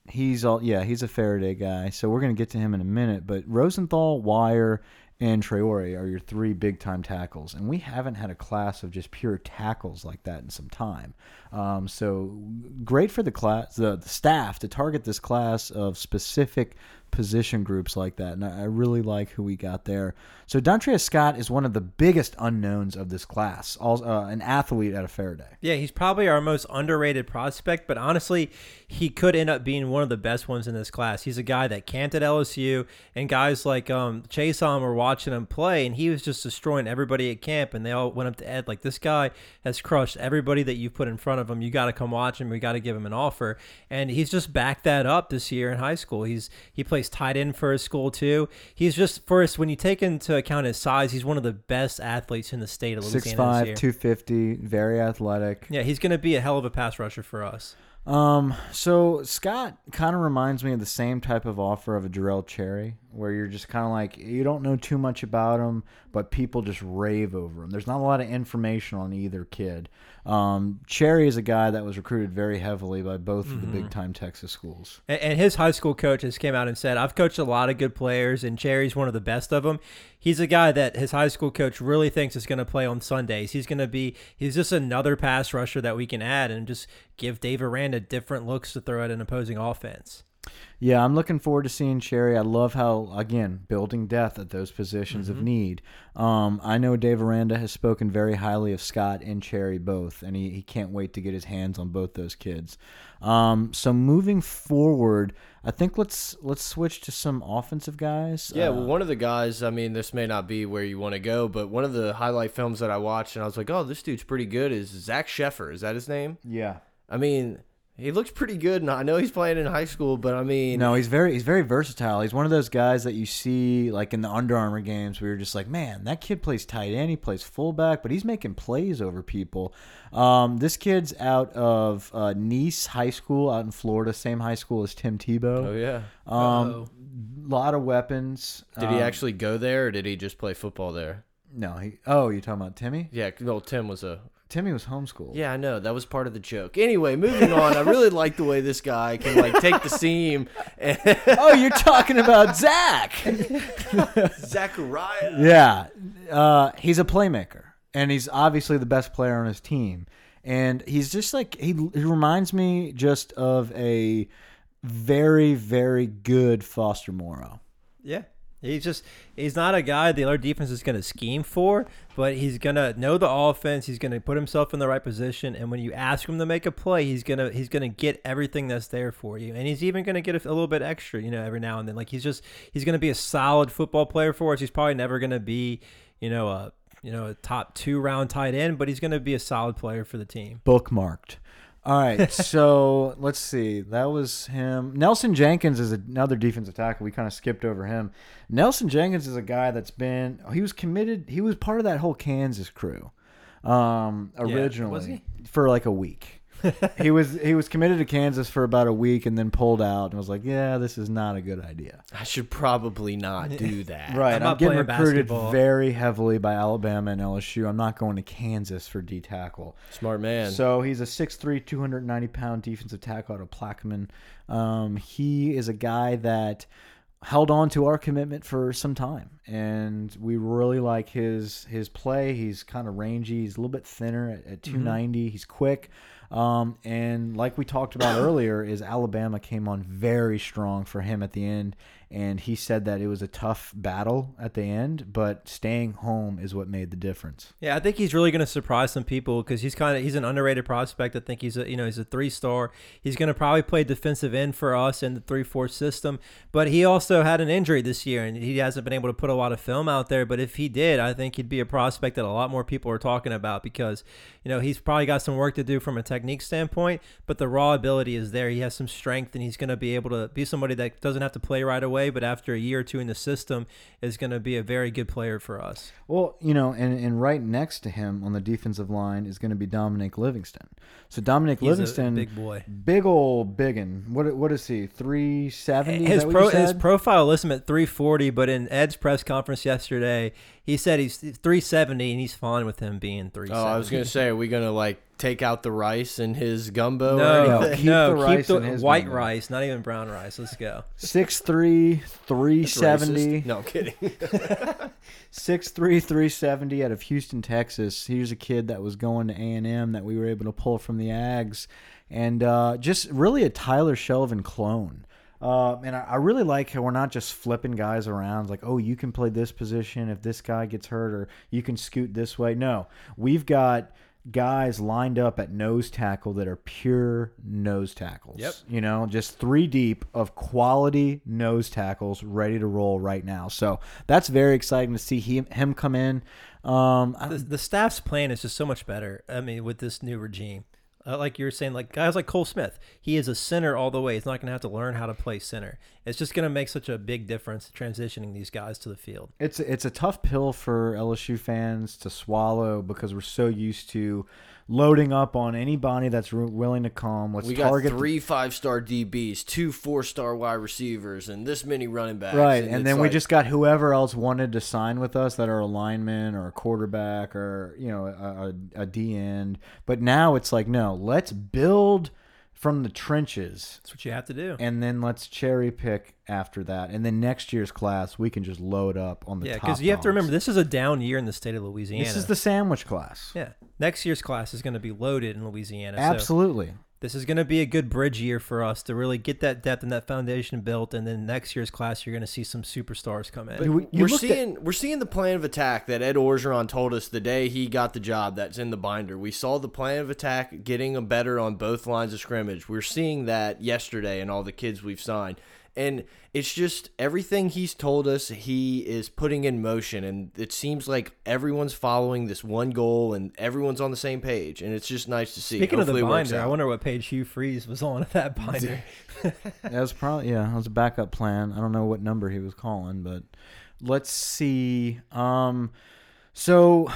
he's all yeah, he's a Ferriday guy. So we're gonna get to him in a minute. But Rosenthal, Wire, and Traore are your three big time tackles, and we haven't had a class of just pure tackles like that in some time. Um, so great for the class, the, the staff to target this class of specific position groups like that, and I, really like who we got there. So Dontrez Scott is one of the biggest unknowns of this class, also, uh, an athlete out of Ferriday. Yeah, he's probably our most underrated prospect, but honestly, he could end up being one of the best ones in this class. He's a guy that camped at LSU, and guys like um, Chaisson were watching him play, and he was just destroying everybody at camp. And they all went up to Ed like, "This guy has crushed everybody that you put in front of him. You got to come watch him. We got to give him an offer." And he's just backed that up this year in high school. He's he plays tight end for his school too. He's just first when you take into account his size, he's one of the best athletes in the state of Louisiana. this 6'5", 250, very athletic. Yeah, he's going to be a hell of a pass rusher for us. Um, so Scott kind of reminds me of the same type of offer of a Jarrell Cherry, where you're just kind of like you don't know too much about him, but people just rave over him. There's not a lot of information on either kid. Um, Cherry is a guy that was recruited very heavily by both of the big time Texas schools. And, and his high school coaches came out and said, "I've coached a lot of good players, and Cherry's one of the best of them." He's a guy that his high school coach really thinks is going to play on Sundays. He's going to be he's just another pass rusher that we can add and just give Dave Aranda different looks to throw at an opposing offense. Yeah, I'm looking forward to seeing Cherry. I love how again building depth at those positions Mm-hmm. of need. Um, I know Dave Aranda has spoken very highly of Scott and Cherry both, and he, he can't wait to get his hands on both those kids. Um, so moving forward, I think let's let's switch to some offensive guys. Yeah, Uh, well, one of the guys, I mean, this may not be where you want to go, but one of the highlight films that I watched and I was like, oh, this dude's pretty good is Zach Sheffer. Is that his name? yeah. I mean, he looks pretty good, and I know he's playing in high school, but I mean, No, he's very he's very versatile. He's one of those guys that you see like in the Under Armour games where you're just like, man, that kid plays tight end, he plays fullback, but he's making plays over people. Um, this kid's out of uh, Nease High School out in Florida, same high school as Tim Tebow. Oh, yeah. Um, lot of weapons. Did he Um, actually go there, or did he just play football there? No, he. Oh, you talking about Timmy? Yeah, well, Tim was a. Timmy was homeschooled. Yeah, I know. That was part of the joke. Anyway, moving on. I really [laughs] like the way this guy can, like, take the seam. And [laughs] oh, you're talking about Zach. [laughs] Zachariah. Yeah, uh, he's a playmaker, and he's obviously the best player on his team. And he's just like he, he reminds me just of a very very good Foster Moreau. Yeah. He's just he's not a guy the other defense is going to scheme for, but he's going to know the offense, he's going to put himself in the right position and when you ask him to make a play, he's going to he's going to get everything that's there for you. And he's even going to get a, a little bit extra, you know, every now and then. Like he's just he's going to be a solid football player for us. He's probably never going to be, you know, a you know, a top 2 round tight end, but he's going to be a solid player for the team. Bookmarked. All right, so [laughs] let's see. That was him. Nelson Jenkins is another defensive tackle. We kind of skipped over him. Nelson Jenkins is a guy that's been. He was committed. He was part of that whole Kansas crew, um, Yeah, originally was he? for like a week. He was he was committed to Kansas for about a week and then pulled out and was like, "Yeah, this is not a good idea." I should probably not do [laughs] that. Right, I'm I'm, getting recruited basketball. very heavily by Alabama and LSU. I'm not going to Kansas for D tackle. Smart man. So he's a 6'3", 290 pound defensive tackle out of Plaquemine. Um, he is a guy that held on to our commitment for some time, and we really like his his play. He's kind of rangy. He's a little bit thinner at, at 290. He's quick. Um, and like we talked about earlier, is Alabama came on very strong for him at the end, and he said that it was a tough battle at the end, but staying home is what made the difference. Yeah, I think he's really going to surprise some people because he's kind of he's an underrated prospect. I think he's a you know he's a three star. He's going to probably play defensive end for us in the three four system. But he also had an injury this year and he hasn't been able to put a lot of film out there. But if he did, I think he'd be a prospect that a lot more people are talking about because you know he's probably got some work to do from a technique standpoint. But the raw ability is there. He has some strength and he's going to be able to be somebody that doesn't have to play right away. Away, but after a year or two in the system, is going to be a very good player for us. Well, you know, and, and right next to him on the defensive line is going to be Dominic Livingston. So Dominic He's Livingston, big boy. big old biggin. What what is he? Three seventy. His pro his profile lists him at 340, but in Ed's press conference yesterday, he said he's 370 and he's fine with him being 370. Oh, I was gonna say, are we gonna like take out the rice in his gumbo? No, or no, keep no, the keep the in his white gumbo. rice, not even brown rice. Let's go. Six three, three That's seventy. racist. No, I'm kidding. [laughs] Six three three seventy out of Houston, Texas. Here's a kid that was going to A and M that we were able to pull from the Ags, and uh, just really a Tyler Shelvin clone. Uh, and I, I really like how we're not just flipping guys around. Like, oh, you can play this position if this guy gets hurt, or you can scoot this way. No, we've got guys lined up at nose tackle that are pure nose tackles. Yep. You know, just three deep of quality nose tackles ready to roll right now. So that's very exciting to see him, him come in. Um, The, the staff's plan is just so much better. I mean, with this new regime, uh, like you were saying, like guys like Cole Smith, he is a center all the way. He's not going to have to learn how to play center. It's just going to make such a big difference transitioning these guys to the field. it's it's a tough pill for LSU fans to swallow because we're so used to loading up on anybody that's willing to come. Let's we got target the- three five-star DBs, two four-star wide receivers, and this many running backs. Right, and, it's then we just got whoever else wanted to sign with us that are a lineman or a quarterback or you know a, a, a D end. But now it's like no, let's build from the trenches, That's what you have to do. and then let's cherry pick after that. And then next year's class, we can just load up on the Yeah, because you have to remember this is a down year in the state of Louisiana. this is the sandwich class. yeah. Next year's class is going to be loaded in Louisiana. So Absolutely. This is going to be a good bridge year for us to really get that depth and that foundation built. And then next year's class, you're going to see some superstars come in. But we- you we're looked at- seeing we're seeing the plan of attack that Ed Orgeron told us the day he got the job. That's in the binder. We saw the plan of attack getting a better on both lines of scrimmage. We're seeing that yesterday in all the kids we've signed, and it's just everything he's told us he is putting in motion, and it seems like everyone's following this one goal and everyone's on the same page, and it's just nice to see. Speaking of the Hopefully it works binder, I wonder what page Hugh Freeze was on at that [laughs] binder. That was probably yeah, that was a backup plan. I don't know what number he was calling, but let's see. Um, so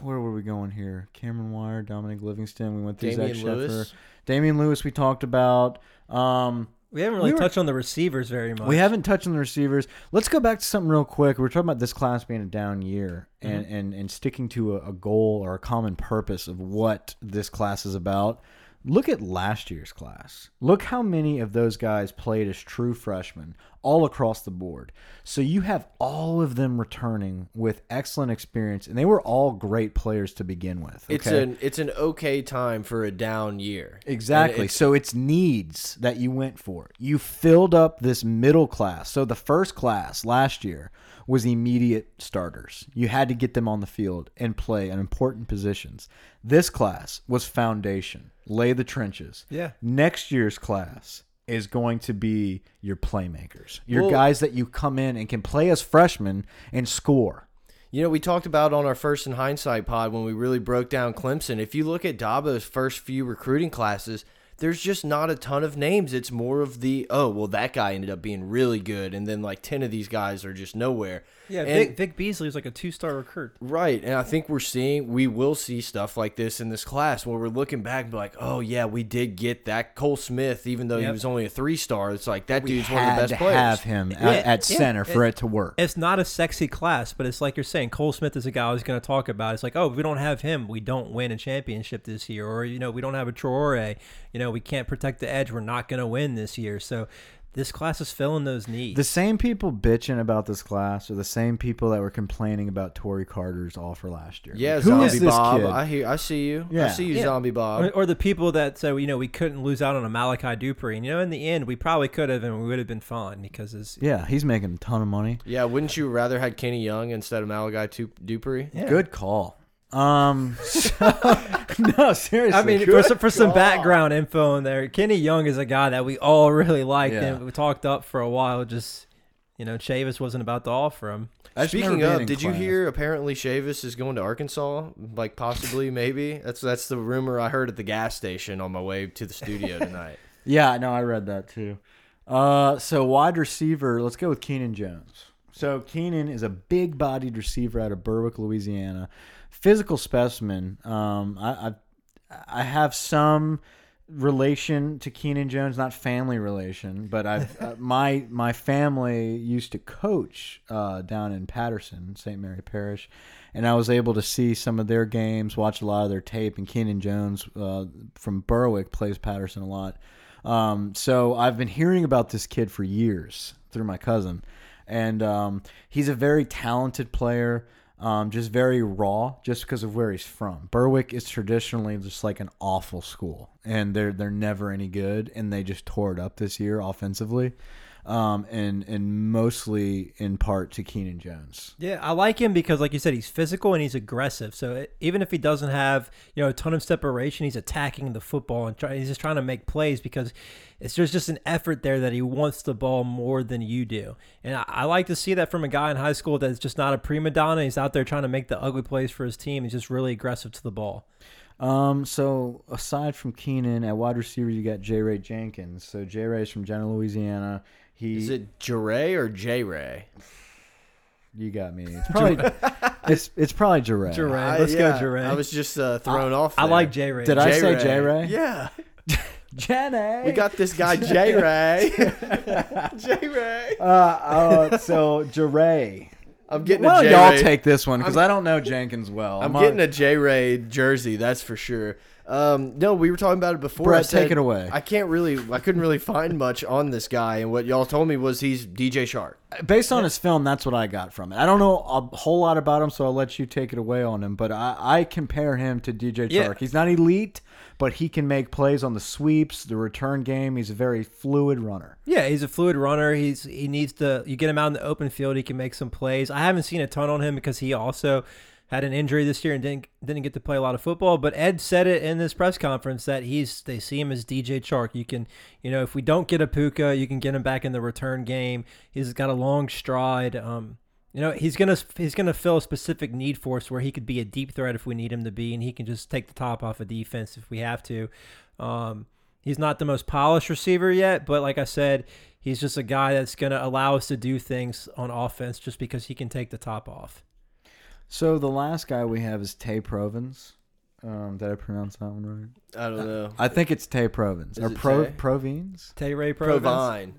where were we going here? Cameron Wire, Dominic Livingston. We went through Zach Damian Lewis. Sheffer, Damian Lewis. We talked about. Um, We haven't really We were- touched on the receivers very much. we haven't touched on the receivers. Let's go back to something real quick. We're talking about this class being a down year mm-hmm. and, and, and sticking to a, a goal or a common purpose of what this class is about. Look at last year's class. Look how many of those guys played as true freshmen all across the board. So you have all of them returning with excellent experience, and they were all great players to begin with. It's an it's an okay time for a down year. Exactly. it's- So it's needs that you went for. You filled up this middle class. So the first class last year was immediate starters. You had to get them on the field and play in important positions. This class was foundation. Lay the trenches. Yeah. Next year's class is going to be your playmakers. Your Well- guys that you come in and can play as freshmen and score. You know, we talked about on our first in hindsight pod when we really broke down Clemson. If you look at Dabo's first few recruiting classes, there's just not a ton of names. It's more of the oh well, that guy ended up being really good, and then like ten of these guys are just nowhere. Yeah, And- Vic, Vic Beasley was like a two-star recruit. Right, and I think we're seeing, we will see stuff like this in this class where we're looking back and be like, oh yeah, we did get that Cole Smith, even though he was only a three star. It's like that We dude's one of the best to players. have him at, Yeah, at yeah. center for It- it to work. It's not a sexy class, but it's like you're saying. Cole Smith is a guy I was going to talk about. It's like, oh, if we don't have him, we don't win a championship this year, or you know, we don't have a Traore. You know, we can't protect the edge. We're not going to win this year. So this class is filling those needs. The same people bitching about this class are the same people that were complaining about Tory Carter's offer last year. Yeah, Like, who Zombie is this Bob. kid? I hear, I see you. Yeah. I see you, Yeah. Zombie Bob. or, or the people that say, you know, we couldn't lose out on a Malachi Dupree. And, you know, in the end, we probably could have, and we would have been fine because it's yeah, he's making a ton of money. Yeah, wouldn't you rather had Kenny Young instead of Malachi Tu- Dupree? yeah. Good call. Um, so, [laughs] no, seriously. I mean, for some, for some background info in there, Kenny Young is a guy that we all [laughs] really liked, Yeah. and we talked up for a while. Just you know, Chavis wasn't about to offer him. Speaking never of, in did you hear? Apparently, Chavis is going to Arkansas. Like possibly, [laughs] maybe. That's that's the rumor I heard at the gas station on my way to the studio tonight. Yeah, no, I read that too. Uh, so wide receiver, let's go with Keenan Jones. So Keenan is a big-bodied receiver out of Berwick, Louisiana. Physical specimen. Um, I, I I have some relation to Keenan Jones, not family relation, but I've [laughs] uh, my my family used to coach uh, down in Patterson, St. Mary Parish, and I was able to see some of their games, watch a lot of their tape, and Keenan Jones uh, from Berwick plays Patterson a lot. Um, so I've been hearing about this kid for years through my cousin, and um, he's a very talented player. Um, just very raw, just because of where he's from. Berwick is traditionally just like an awful school, and they're they're never any good, and they just tore it up this year offensively, um, and and mostly in part to Keenan Jones. Yeah, I like him because, like you said, he's physical and he's aggressive. So it, even if he doesn't have you know a ton of separation, he's attacking the football and try, he's just trying to make plays because it's there's just an effort there that he wants the ball more than you do. And I, I like to see that from a guy in high school that's just not a prima donna. He's out there trying to make the ugly plays for his team. He's just really aggressive to the ball. Um, so aside from Keenan at wide receiver, you got J. Ray Jenkins. So J. Ray's from Jena, Louisiana. He Is it Jare or J Ray? You got me. It's [laughs] probably it's it's probably Jure. Jure. Let's go, Jure. I was just uh, thrown off. I like J Ray. Did I say J-Ray. J Ray? Yeah. [laughs] Jenny. We got this guy J Ray. [laughs] J Ray. uh, uh so Jure. I'm getting Well, a J y'all Ray. take this one because I'm- don't know Jenkins well. I'm on- getting a J Ray jersey, that's for sure. Um, no, we were talking about it before. I Brett, said take it away. I can't really, I couldn't really find much on this guy, and what y'all told me was he's DJ Chark. based on his film. That's what I got from it. I don't know a whole lot about him, so I'll let you take it away on him. But I, I compare him to DJ Yeah. Chark. He's not elite, but he can make plays on the sweeps, the return game. He's a very fluid runner. Yeah, he's a fluid runner. He's he needs to you get him out in the open field, he can make some plays. I haven't seen a ton on him because he also had an injury this year and didn't didn't get to play a lot of football. But Ed said it in this press conference that he's they see him as DJ Chark. You can you know if we don't get a Pooka, you can get him back in the return game. He's got a long stride. Um, you know he's gonna he's gonna fill a specific need for us where he could be a deep threat if we need him to be, and he can just take the top off of defense if we have to. Um, he's not the most polished receiver yet, but like I said, he's just a guy that's going to allow us to do things on offense just because he can take the top off. So the last guy we have is Tae Provens. Um, did I pronounce that one right? I don't know. I think it's Tae Provens Is or it Pro Tay? Provens. Tay Ray Provence. Provine.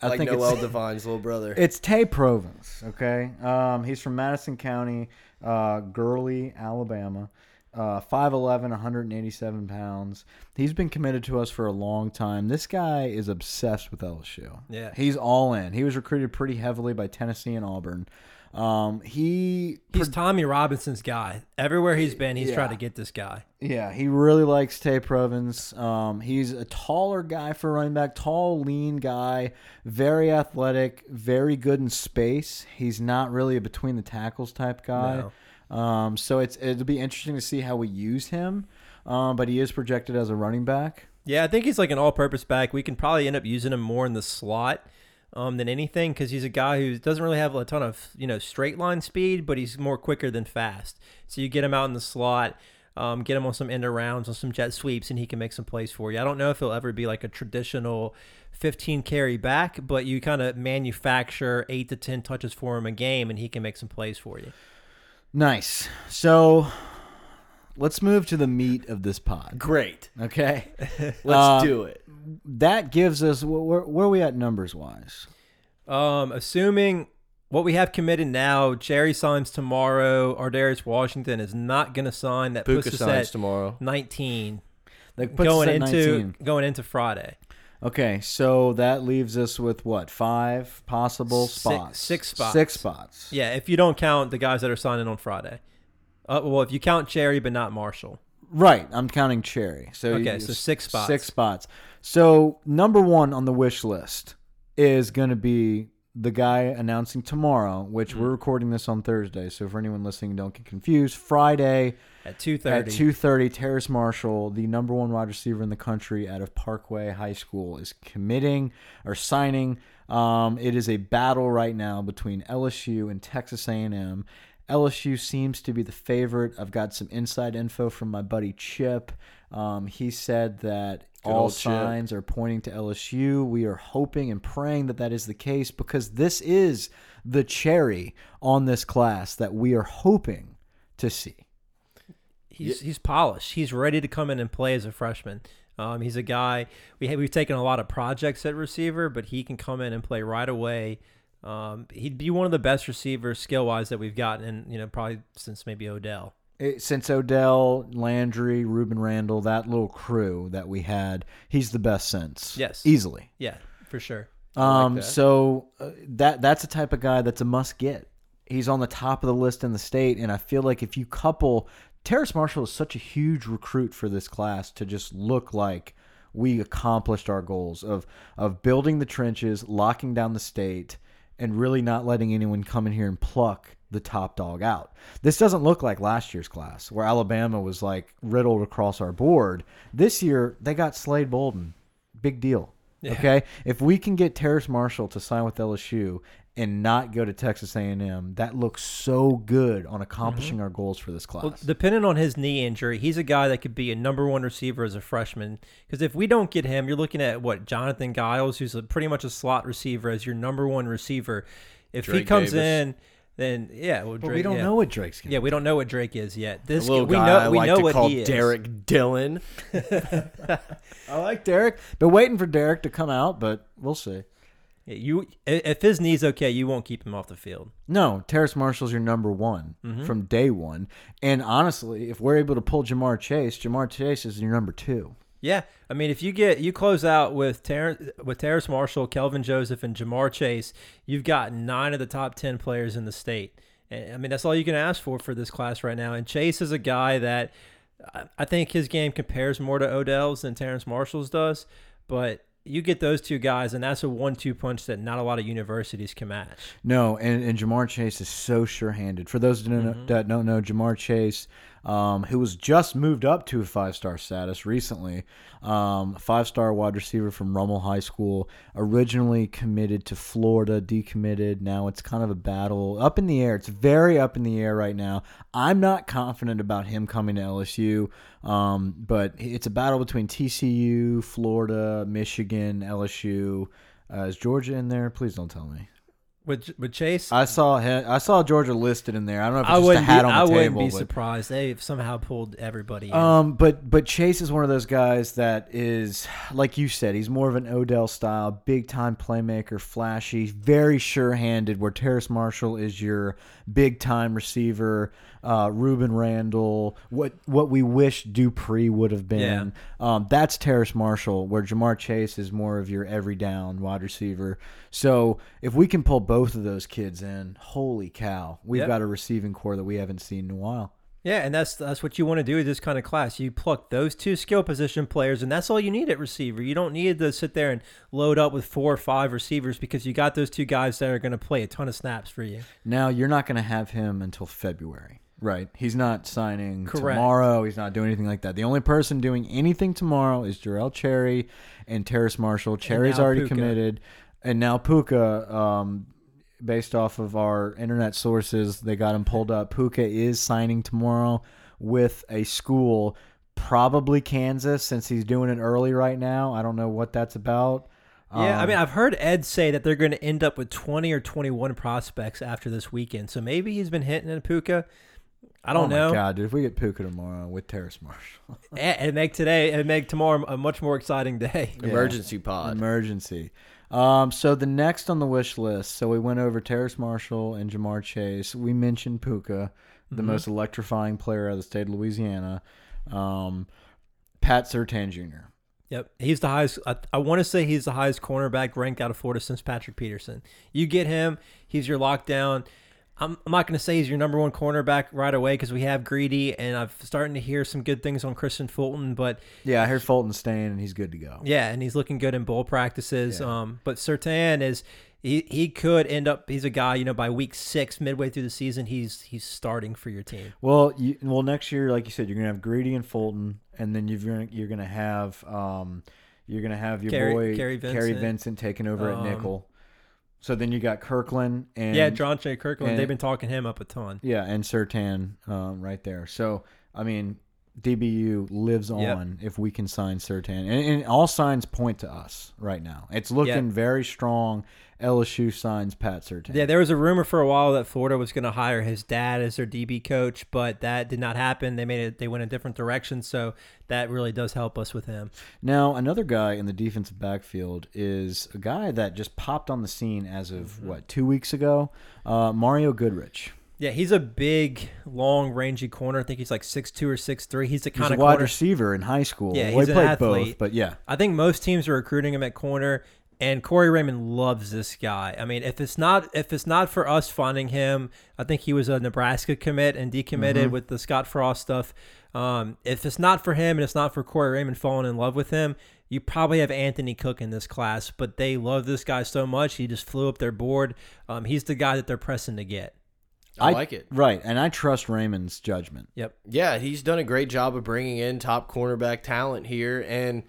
I like think Noel it's Devine's little brother. It's Tae Provens, okay? Um, he's from Madison County, uh, Gurley, Alabama. Uh, 5'11", 187 pounds. He's been committed to us for a long time. This guy is obsessed with LSU. Yeah. He's all in. He was recruited pretty heavily by Tennessee and Auburn. Um, he He's Tommie Robinson's guy. Everywhere he's been, he's Yeah. tried to get this guy. Yeah, he really likes Tae Provens. Um, he's a taller guy for running back, tall, lean guy, very athletic, very good in space. He's not really a between the tackles type guy. Um, so it's it'll be interesting to see how we use him. Um, but he is projected as a running back. Yeah, I think he's like an all-purpose back. We can probably end up using him more in the slot um, than anything because he's a guy who doesn't really have a ton of you know straight line speed, but he's more quicker than fast. So you get him out in the slot, um, get him on some end arounds, on some jet sweeps, and he can make some plays for you. I don't know if he'll ever be like a traditional 15 carry back, but you kind of manufacture eight to 10 touches for him a game, and he can make some plays for you. Nice. So let's move to the meat of this pod. Great. Okay, [laughs] Let's Uh, do it. That gives us where, where are we at numbers wise? Um, assuming what we have committed now, Jerry signs tomorrow. Ardarius Washington is not going to sign. That Pooka puts us signs at tomorrow. 19 That puts us going at into 19. going into Friday. Okay, so that leaves us with what five possible Six- spots? six spots. Six spots. Yeah, if you don't count the guys that are signing on Friday. Uh, well, if you count Cherry, but not Marshall. Right. I'm counting Cherry. So Okay, you- so six spots. Six spots. So number one on the wish list is going to be the guy announcing tomorrow, which Mm. we're recording this on Thursday. So for anyone listening, don't get confused. Friday At 2:30. at two thirty, Terrace Marshall, the number one wide receiver in the country out of Parkway High School, is committing or signing. Um, it is a battle right now between LSU and Texas A&M. LSU seems to be the favorite. I've got some inside info from my buddy Chip. Um, he said that Good All signs are pointing to LSU. We are hoping and praying that that is the case because this is the cherry on this class that we are hoping to see. He's he's polished. He's ready to come in and play as a freshman. Um, he's a guy we have, we've taken a lot of projects at receiver, but he can come in and play right away. Um, he'd be one of the best receivers skill wise that we've gotten, in, you know, probably since maybe Odell. It- since Odell, Landry, Rueben Randle, that little crew that we had, he's the best since. Yes. easily. Yeah, for sure. Um, that. so uh, that that's a type of guy that's a must get. He's on the top of the list in the state, and I feel like if you couple Terrace Marshall is such a huge recruit for this class to just look like we accomplished our goals of of building the trenches, locking down the state, and really not letting anyone come in here and pluck the top dog out. This doesn't look like last year's class where Alabama was like riddled across our board. This year they got Slade Bolden. Big deal. Yeah. Okay, if we can get Terrace Marshall to sign with LSU and not go to Texas A&M, that looks so good on accomplishing mm-hmm. our goals for this class. Well, depending on his knee injury, he's a guy that could be a number one receiver as a freshman. Because if we don't get him, you're looking at what Jonathan Giles, who's a, pretty much a slot receiver, as your number one receiver. If he comes Davis. in, then yeah, well, but we don't yeah. know what Drake's going to Yeah, we don't know what Drake is yet. A This little we guy know I we like know to what call he is. Derek Dillon. [laughs] I like Derek. Been waiting for Derek to come out, but we'll see. You if his knee's okay, you won't keep him off the field. No, Terrace Marshall's your number one mm-hmm. from day one. And honestly, if we're able to pull Ja'Marr Chase, Ja'Marr Chase is your number two. Yeah, I mean, if you get you close out with Ter- with Terrace Marshall, Kelvin Joseph, and Ja'Marr Chase, you've got nine of the top ten players in the state. And, I mean, that's all you can ask for for this class right now. And Chase is a guy that I- think his game compares more to Odell's than Terrence Marshall's does. But you get those two guys, and that's a one-two punch that not a lot of universities can match. No, and, and Ja'Marr Chase is so sure-handed. For those that don't, know, mm-hmm. that don't know, Ja'Marr Chase, um, who was just moved up to a five-star status recently, um, five-star wide receiver from Rummel High School, originally committed to Florida, decommitted. Now it's kind of a battle up in the air. It's very up in the air right now. I'm not confident about him coming to LSU, um, but it's a battle between TCU, Florida, Michigan, LSU. Uh, is Georgia in there? Please don't tell me. With with Chase, I saw I saw Georgia listed in there. I don't know if it's I just a wouldn't hat be, on I the wouldn't table. be but- surprised. They've somehow pulled everybody. In. um, but but Chase is one of those guys that is like you said, he's more of an Odell style, big time playmaker, flashy, very sure handed. Where Terrace Marshall is your big time receiver, uh, Rueben Randle, what what we wish Dupree would have been. Um, that's Terrace Marshall. Where Ja'Marr Chase is more of your every down wide receiver. So if we can pull both of those kids in, holy cow, we've Yep. got a receiving core that we haven't seen in a while. Yeah, and that's that's what you want to do with this kind of class. You pluck those two skill position players, and that's all you need at receiver. You don't need to sit there and load up with four or five receivers because you got those two guys that are going to play a ton of snaps for you. Now you're not going to have him until February, right? He's not signing Correct. tomorrow. He's not doing anything like that. The only person doing anything tomorrow is Jarrell Cherry and Terrace Marshall. Cherry's already Pooka. committed, and now Pooka. Um, based off of our internet sources, they got him pulled up. Pooka is signing tomorrow with a school, probably Kansas, since he's doing it early right now. I don't know what that's about. Yeah, I Um, mean, I've heard Ed say that they're going to end up with 20 or 21 prospects after this weekend. So maybe he's been hitting in Pooka. I don't oh know. God, dude, if we get Pooka tomorrow with Terrace Marshall. [laughs] And and make today and make tomorrow a much more exciting day. [laughs] Yeah. Emergency pod. Emergency. Um, so the next on the wish list, so we went over Terrace Marshall and Ja'Marr Chase. We mentioned Pooka, the Mhm. most electrifying player out of the state of Louisiana. Um, Pat Surtain Jr. Yep, he's the highest. I, I want to say he's the highest cornerback ranked out of Florida since Patrick Peterson. You get him, he's your lockdown. I'm, I'm not going to say he's your number one cornerback right away because we have Greedy, and I'm starting to hear some good things on Kristian Fulton. But Yeah, I heard Fulton staying and he's good to go. yeah, and he's looking good in bowl practices. Yeah. Um, but Surtain is he he could end up. He's a guy you know by week six, midway through the season, he's he's starting for your team. Well, you, well, next year, like you said, you're gonna have Greedy and Fulton, and then you're gonna you're gonna have um, you're gonna have your boy Kary Kary Vincent. Vincent taking over Um, at nickel. So then you got Kirkland and yeah, John J. Kirkland. and- they've been talking him up a ton. Yeah, and Surtain um, right there. So I mean, DBU lives Yep. on if we can sign Surtain, and, and all signs point to us right now. It's looking Yep. very strong. LSU signs Pat Surtain. Yeah, there was a rumor for a while that Florida was going to hire his dad as their DB coach, but that did not happen. They made it. They went a different direction, so that really does help us with him. Now, another guy in the defensive backfield is a guy that just popped on the scene as of Mm-hmm. what two weeks ago. Uh, Mario Goodrich. Yeah, he's a big, long, rangy corner. I think he's like six two or six three. He's the He kind a of wide corner. receiver in high school. Yeah, well, he's he an played athlete. both, but yeah. I think most teams are recruiting him at corner, and Corey Raymond loves this guy. I mean, if it's not if it's not for us finding him, I think he was a Nebraska commit and decommitted Mm-hmm. with the Scott Frost stuff. Um, if it's not for him and it's not for Corey Raymond falling in love with him, you probably have Anthony Cook in this class. But they love this guy so much, he just flew up their board. Um, he's the guy that they're pressing to get. I, like it. Right, and I trust Raymond's judgment. Yep. Yeah, he's done a great job of bringing in top cornerback talent here. And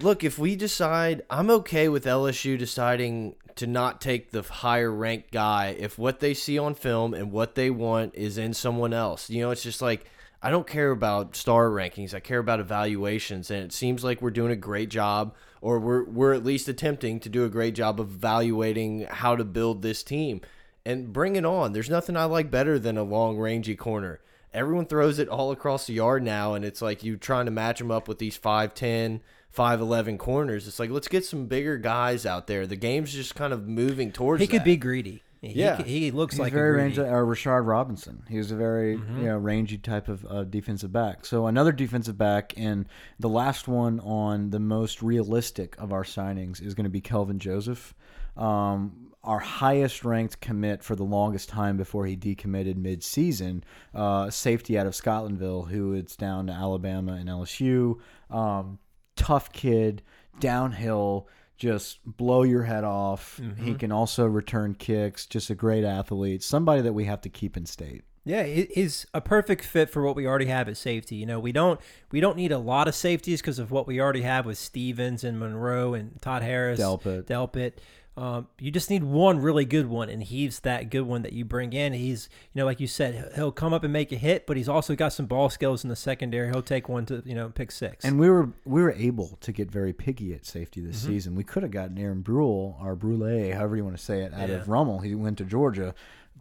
look, if we decide, I'm okay with LSU deciding to not take the higher ranked guy if what they see on film and what they want is in someone else. You know, it's just like, I don't care about star rankings. I care about evaluations. And it seems like we're doing a great job, or we're, we're at least attempting to do a great job of evaluating how to build this team. And bring it on. There's nothing I like better than a long, rangy corner everyone throws it all across the yard now and it's like you trying to match them up with these 5'10 5'11 corners it's like let's get some bigger guys out there the game's just kind of moving towards He could that. be greedy. He, Yeah. he, he looks He's like a very greedy. rangy. Or Rashard Robinson. He was a very Mm-hmm. you know rangy type of uh, defensive back. So another defensive back, and the last one on the most realistic of our signings is going to be Kelvin Joseph. Um, our highest ranked commit for the longest time before he decommitted mid-season, uh, safety out of Scotlandville, who it's down to Alabama and LSU. Um, tough kid, downhill, just blow your head off. Mm-hmm. He can also return kicks. Just a great athlete. Somebody that we have to keep in state. Yeah, he- he's a perfect fit for what we already have at safety. You know, we don't we don't need a lot of safeties because of what we already have with Stevens and Monroe and Todd Harris, Delpit. Delpit. Um, you just need one really good one, and he's that good one that you bring in. He's, you know, like you said, he'll- come up and make a hit, but he's also got some ball skills in the secondary. He'll take one to, you know, pick six. And we were we were able to get very picky at safety this Mm-hmm. season. We could have gotten Aaron Brule or Brule, however you want to say it, out of Rummel. He went to Georgia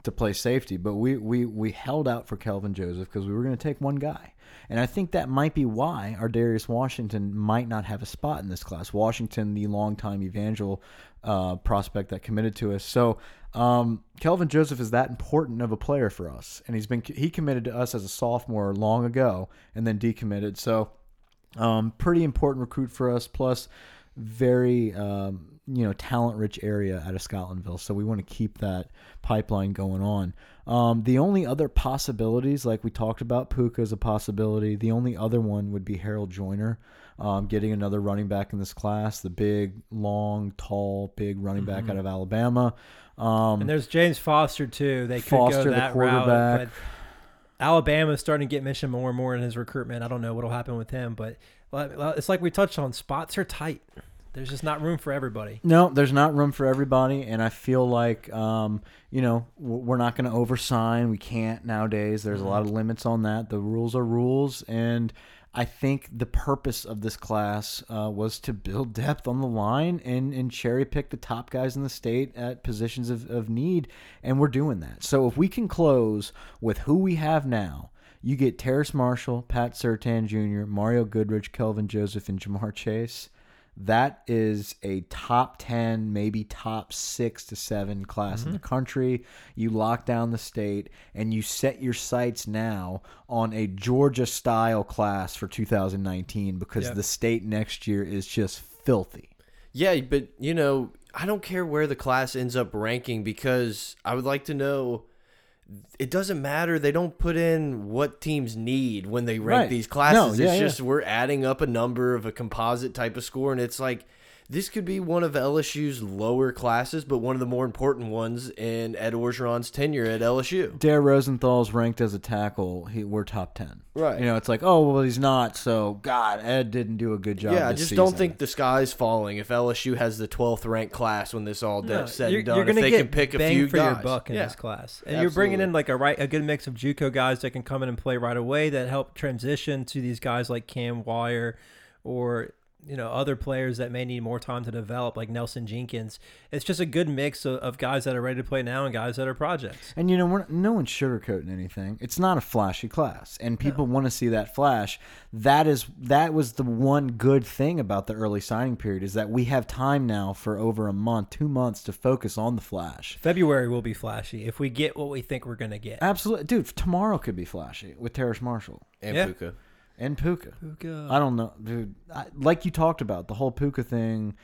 to play safety, but we we we held out for Kelvin Joseph because we were going to take one guy. And I think that might be why Ardarius Washington might not have a spot in this class. Washington, the longtime Evangel uh, prospect that committed to us. So um, Kelvin Joseph is that important of a player for us, and he's been he committed to us as a sophomore long ago, and then decommitted. So um, pretty important recruit for us. Plus, very um, you know talent rich area out of Scotlandville. So we want to keep that pipeline going on. Um, the only other possibilities, like we talked about, Pooka is a possibility. The only other one would be Harold Joiner. Um, getting another running back in this class, the big, long, tall, big running back out of Alabama. Um, And there's James Foster too. They could Foster, go the that route, quarterback. but Alabama's starting to get mentioned more and more in his recruitment. I don't know what'll happen with him, but it's like we touched on. Spots are tight. There's just not room for everybody. No, there's not room for everybody, and I feel like um, you know we're not going to oversign. We can't nowadays. There's a lot of limits on that. The rules are rules, and I think the purpose of this class uh, was to build [laughs] depth on the line and and cherry pick the top guys in the state at positions of, of need, and we're doing that. So if we can close with who we have now. You get Terrace Marshall, Pat Surtain Jr., Mario Goodrich, Kelvin Joseph, and Ja'Marr Chase that is a top 10 maybe top 6 to 7 class in the mm-hmm. country you lock down the state and you set your sights now on a georgia style class for 2019 because Yeah. the state next year is just filthy Yeah, but you know, I don't care where the class ends up ranking because I would like to know. It doesn't matter. They don't put in what teams need when they rank Right. these classes. No, yeah, it's yeah. just we're adding up a number of a composite type of score, and it's like this could be one of LSU's lower classes, but one of the more important ones in Ed Orgeron's tenure at LSU. Dare Rosenthal's ranked as a tackle. He, we're top ten. Right. You know, it's like, oh well, he's not. So God, Ed didn't do a good job. Yeah, I this just don't think the sky's falling if LSU has the 12th ranked class when this all No, said you're, and done. you're if gonna they get can pick a bang few for guys. your buck in yeah. this class, and you're bringing in like a right a good mix of JUCO guys that can come in and play right away that help transition to these guys like Cam Wire or you know other players that may need more time to develop like Nelson Jenkins. It's just a good mix of, of guys that are ready to play now and guys that are projects. And you know, we're, no one's sugarcoating anything. It's not a flashy class, and people want to see that flash. That is that was the one good thing about the early signing period is that we have time now for over a month, two months to focus on the flash. February will be flashy if we get what we think we're gonna get. Absolutely, dude. Tomorrow could be flashy with Terrace Marshall And Yeah. Pooka. And Pooka. Pooka. I don't know, dude. I, like you talked about the whole Pooka thing.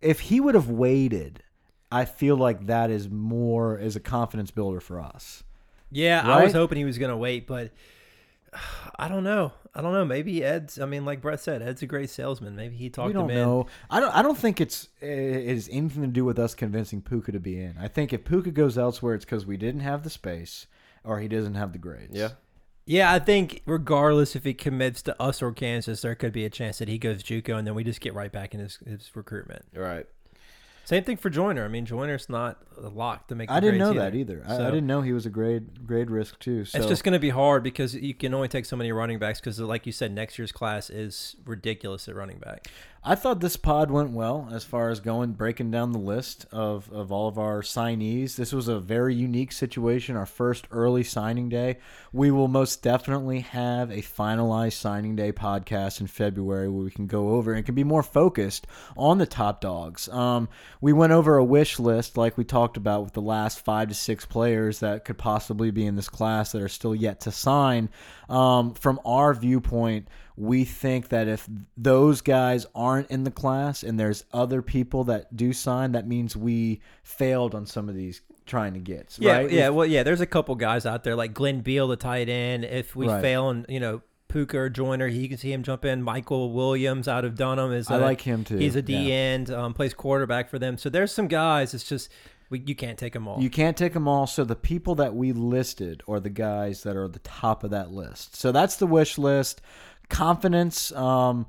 If he would have waited, I feel like that is more as a confidence builder for us. Yeah, I was hoping he was gonna wait, but [sighs] I don't know. I don't know. Maybe Ed's. I mean, like Brett said, Ed's a great salesman. Maybe he talked we don't him in. know. I don't. I don't think it's it has anything to do with us convincing Pooka to be in. I think if Pooka goes elsewhere, it's because we didn't have the space or he doesn't have the grades. Yeah. Yeah, I think regardless if he commits to us or Kansas, there could be a chance that he goes JUCO, and then we just get right back in his, his recruitment. Right. Same thing for Joiner. I mean, Joiner's not a lock to make. The I didn't grades know that either. I, I didn't know he was a grade grade risk too. So It's just going to be hard because you can only take so many running backs because, like you said, next year's class is ridiculous at running back. I thought this pod went well as far as going breaking down the list of, of all of our signees. This was a very unique situation, our first early signing day. We will most definitely have a finalized signing day podcast in February where we can go over and can be more focused on the top dogs. Um, we went over a wish list like we talked about with the last five to six players that could possibly be in this class that are still yet to sign. Um, from our viewpoint, we think that if those guys aren't in the class and there's other people that do sign, that means we failed on some of these trying to get. Yeah, right? yeah. Well, yeah. There's a couple guys out there like Glenn Beal, the tight end. If we Right. fail and you know Pooka or Joiner, you can see him jump in. Michael Williams out of Dunham is. I a- like him too. He's a D Yeah. end, um, plays quarterback for them. So there's some guys. It's just we, you can't take them all. You can't take them all. So the people that we listed are the guys that are at the top of that list. So that's the wish list. Confidence. Um,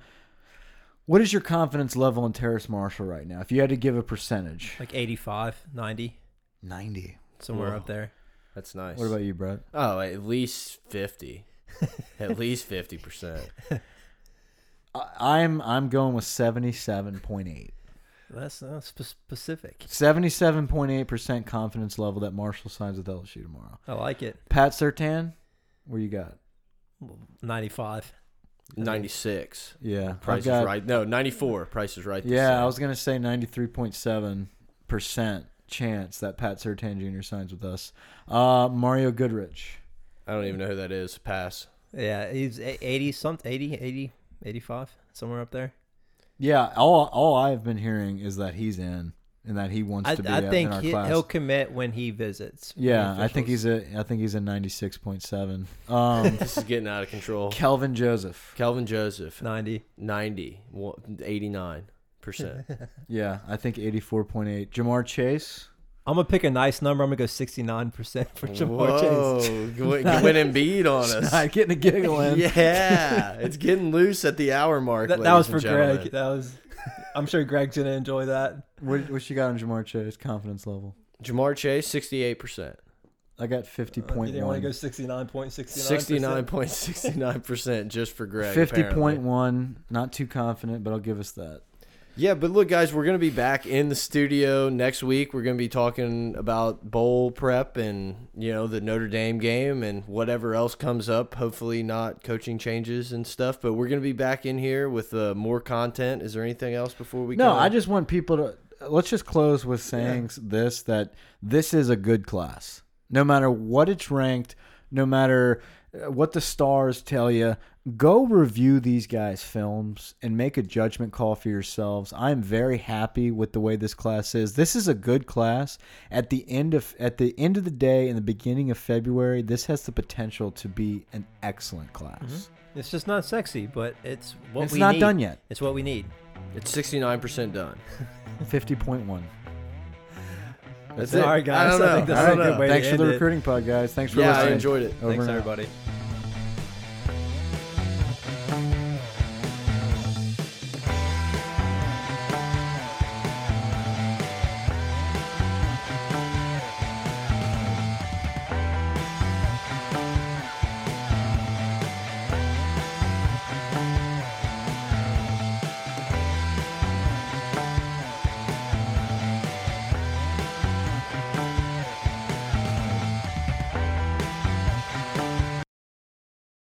what is your confidence level in Terrace Marshall right now? If you had to give a percentage, like 85, 90, ninety. somewhere Whoa. up there. That's nice. What about you, Brett? Oh, at least 50. [laughs] at least 50%. [laughs] I- I'm I'm going with seventy seven point eight. That's uh, spe- specific. Seventy-seven point eight percent confidence level that Marshall signs with LSU tomorrow. I like it. Pat Surtain, where you got? 95. 96. Yeah, Price got, is right. No, 94. Price is right. this Yeah, I was gonna say ninety-three point seven percent chance that Pat Surtain Jr. signs with us. Uh, Mario Goodrich. I don't even know who that is. Pass. Yeah, he's 80 something, 80, 80, 85, somewhere up there. Yeah, all all I've been hearing is that he's in and that he wants I, to be I think in our he, class. he'll commit when he visits. yeah, I think he's a I think he's a ninety-six point seven. [laughs] Um, This is getting out of control. Kelvin Joseph. Kelvin Joseph, 90. 90. 89%. [laughs] Yeah, I think eighty-four point eight. Ja'Marr Chase. I'm going to pick a nice number. I'm going to go 69% for Ja'Marr Chase. [laughs] Whoa. Going Embiid on us. Not getting a giggle in. Yeah. It's getting loose at the hour mark. That, that was for ladies and gentlemen. Greg. That was. I'm sure Greg's going to enjoy that. What, what you got on Ja'Marr Chase confidence level? Ja'Marr Chase, 68%. I got fifty Uh, point you didn't want to go 69.69. 69.69% just for Greg. Fifty apparently. point. Not too confident, but I'll give us that. Yeah, but look, guys, we're going to be back in the studio next week. We're going to be talking about bowl prep and, you know, the Notre Dame game and whatever else comes up. Hopefully, not coaching changes and stuff. But we're going to be back in here with uh, more content. Is there anything else before we go? No, go? I just want people to. Let's just close with saying this: that this is a good class. No matter what it's ranked, no matter uh, what the stars tell you, go review these guys' films and make a judgment call for yourselves. I'm very happy with the way this class is. This is a good class. At the end of at the end of the day, in the beginning of February, this has the potential to be an excellent class. Mm-hmm. It's just not sexy, but it's what we. It's we not need. done yet. It's what we need. It's sixty nine percent done. [laughs] Fifty point one. That's All it. right, guys. I don't I think that's I a don't good know. way to Thanks for the it. recruiting pod, guys. Thanks for Yeah, I enjoyed it. Over Thanks, and out. everybody.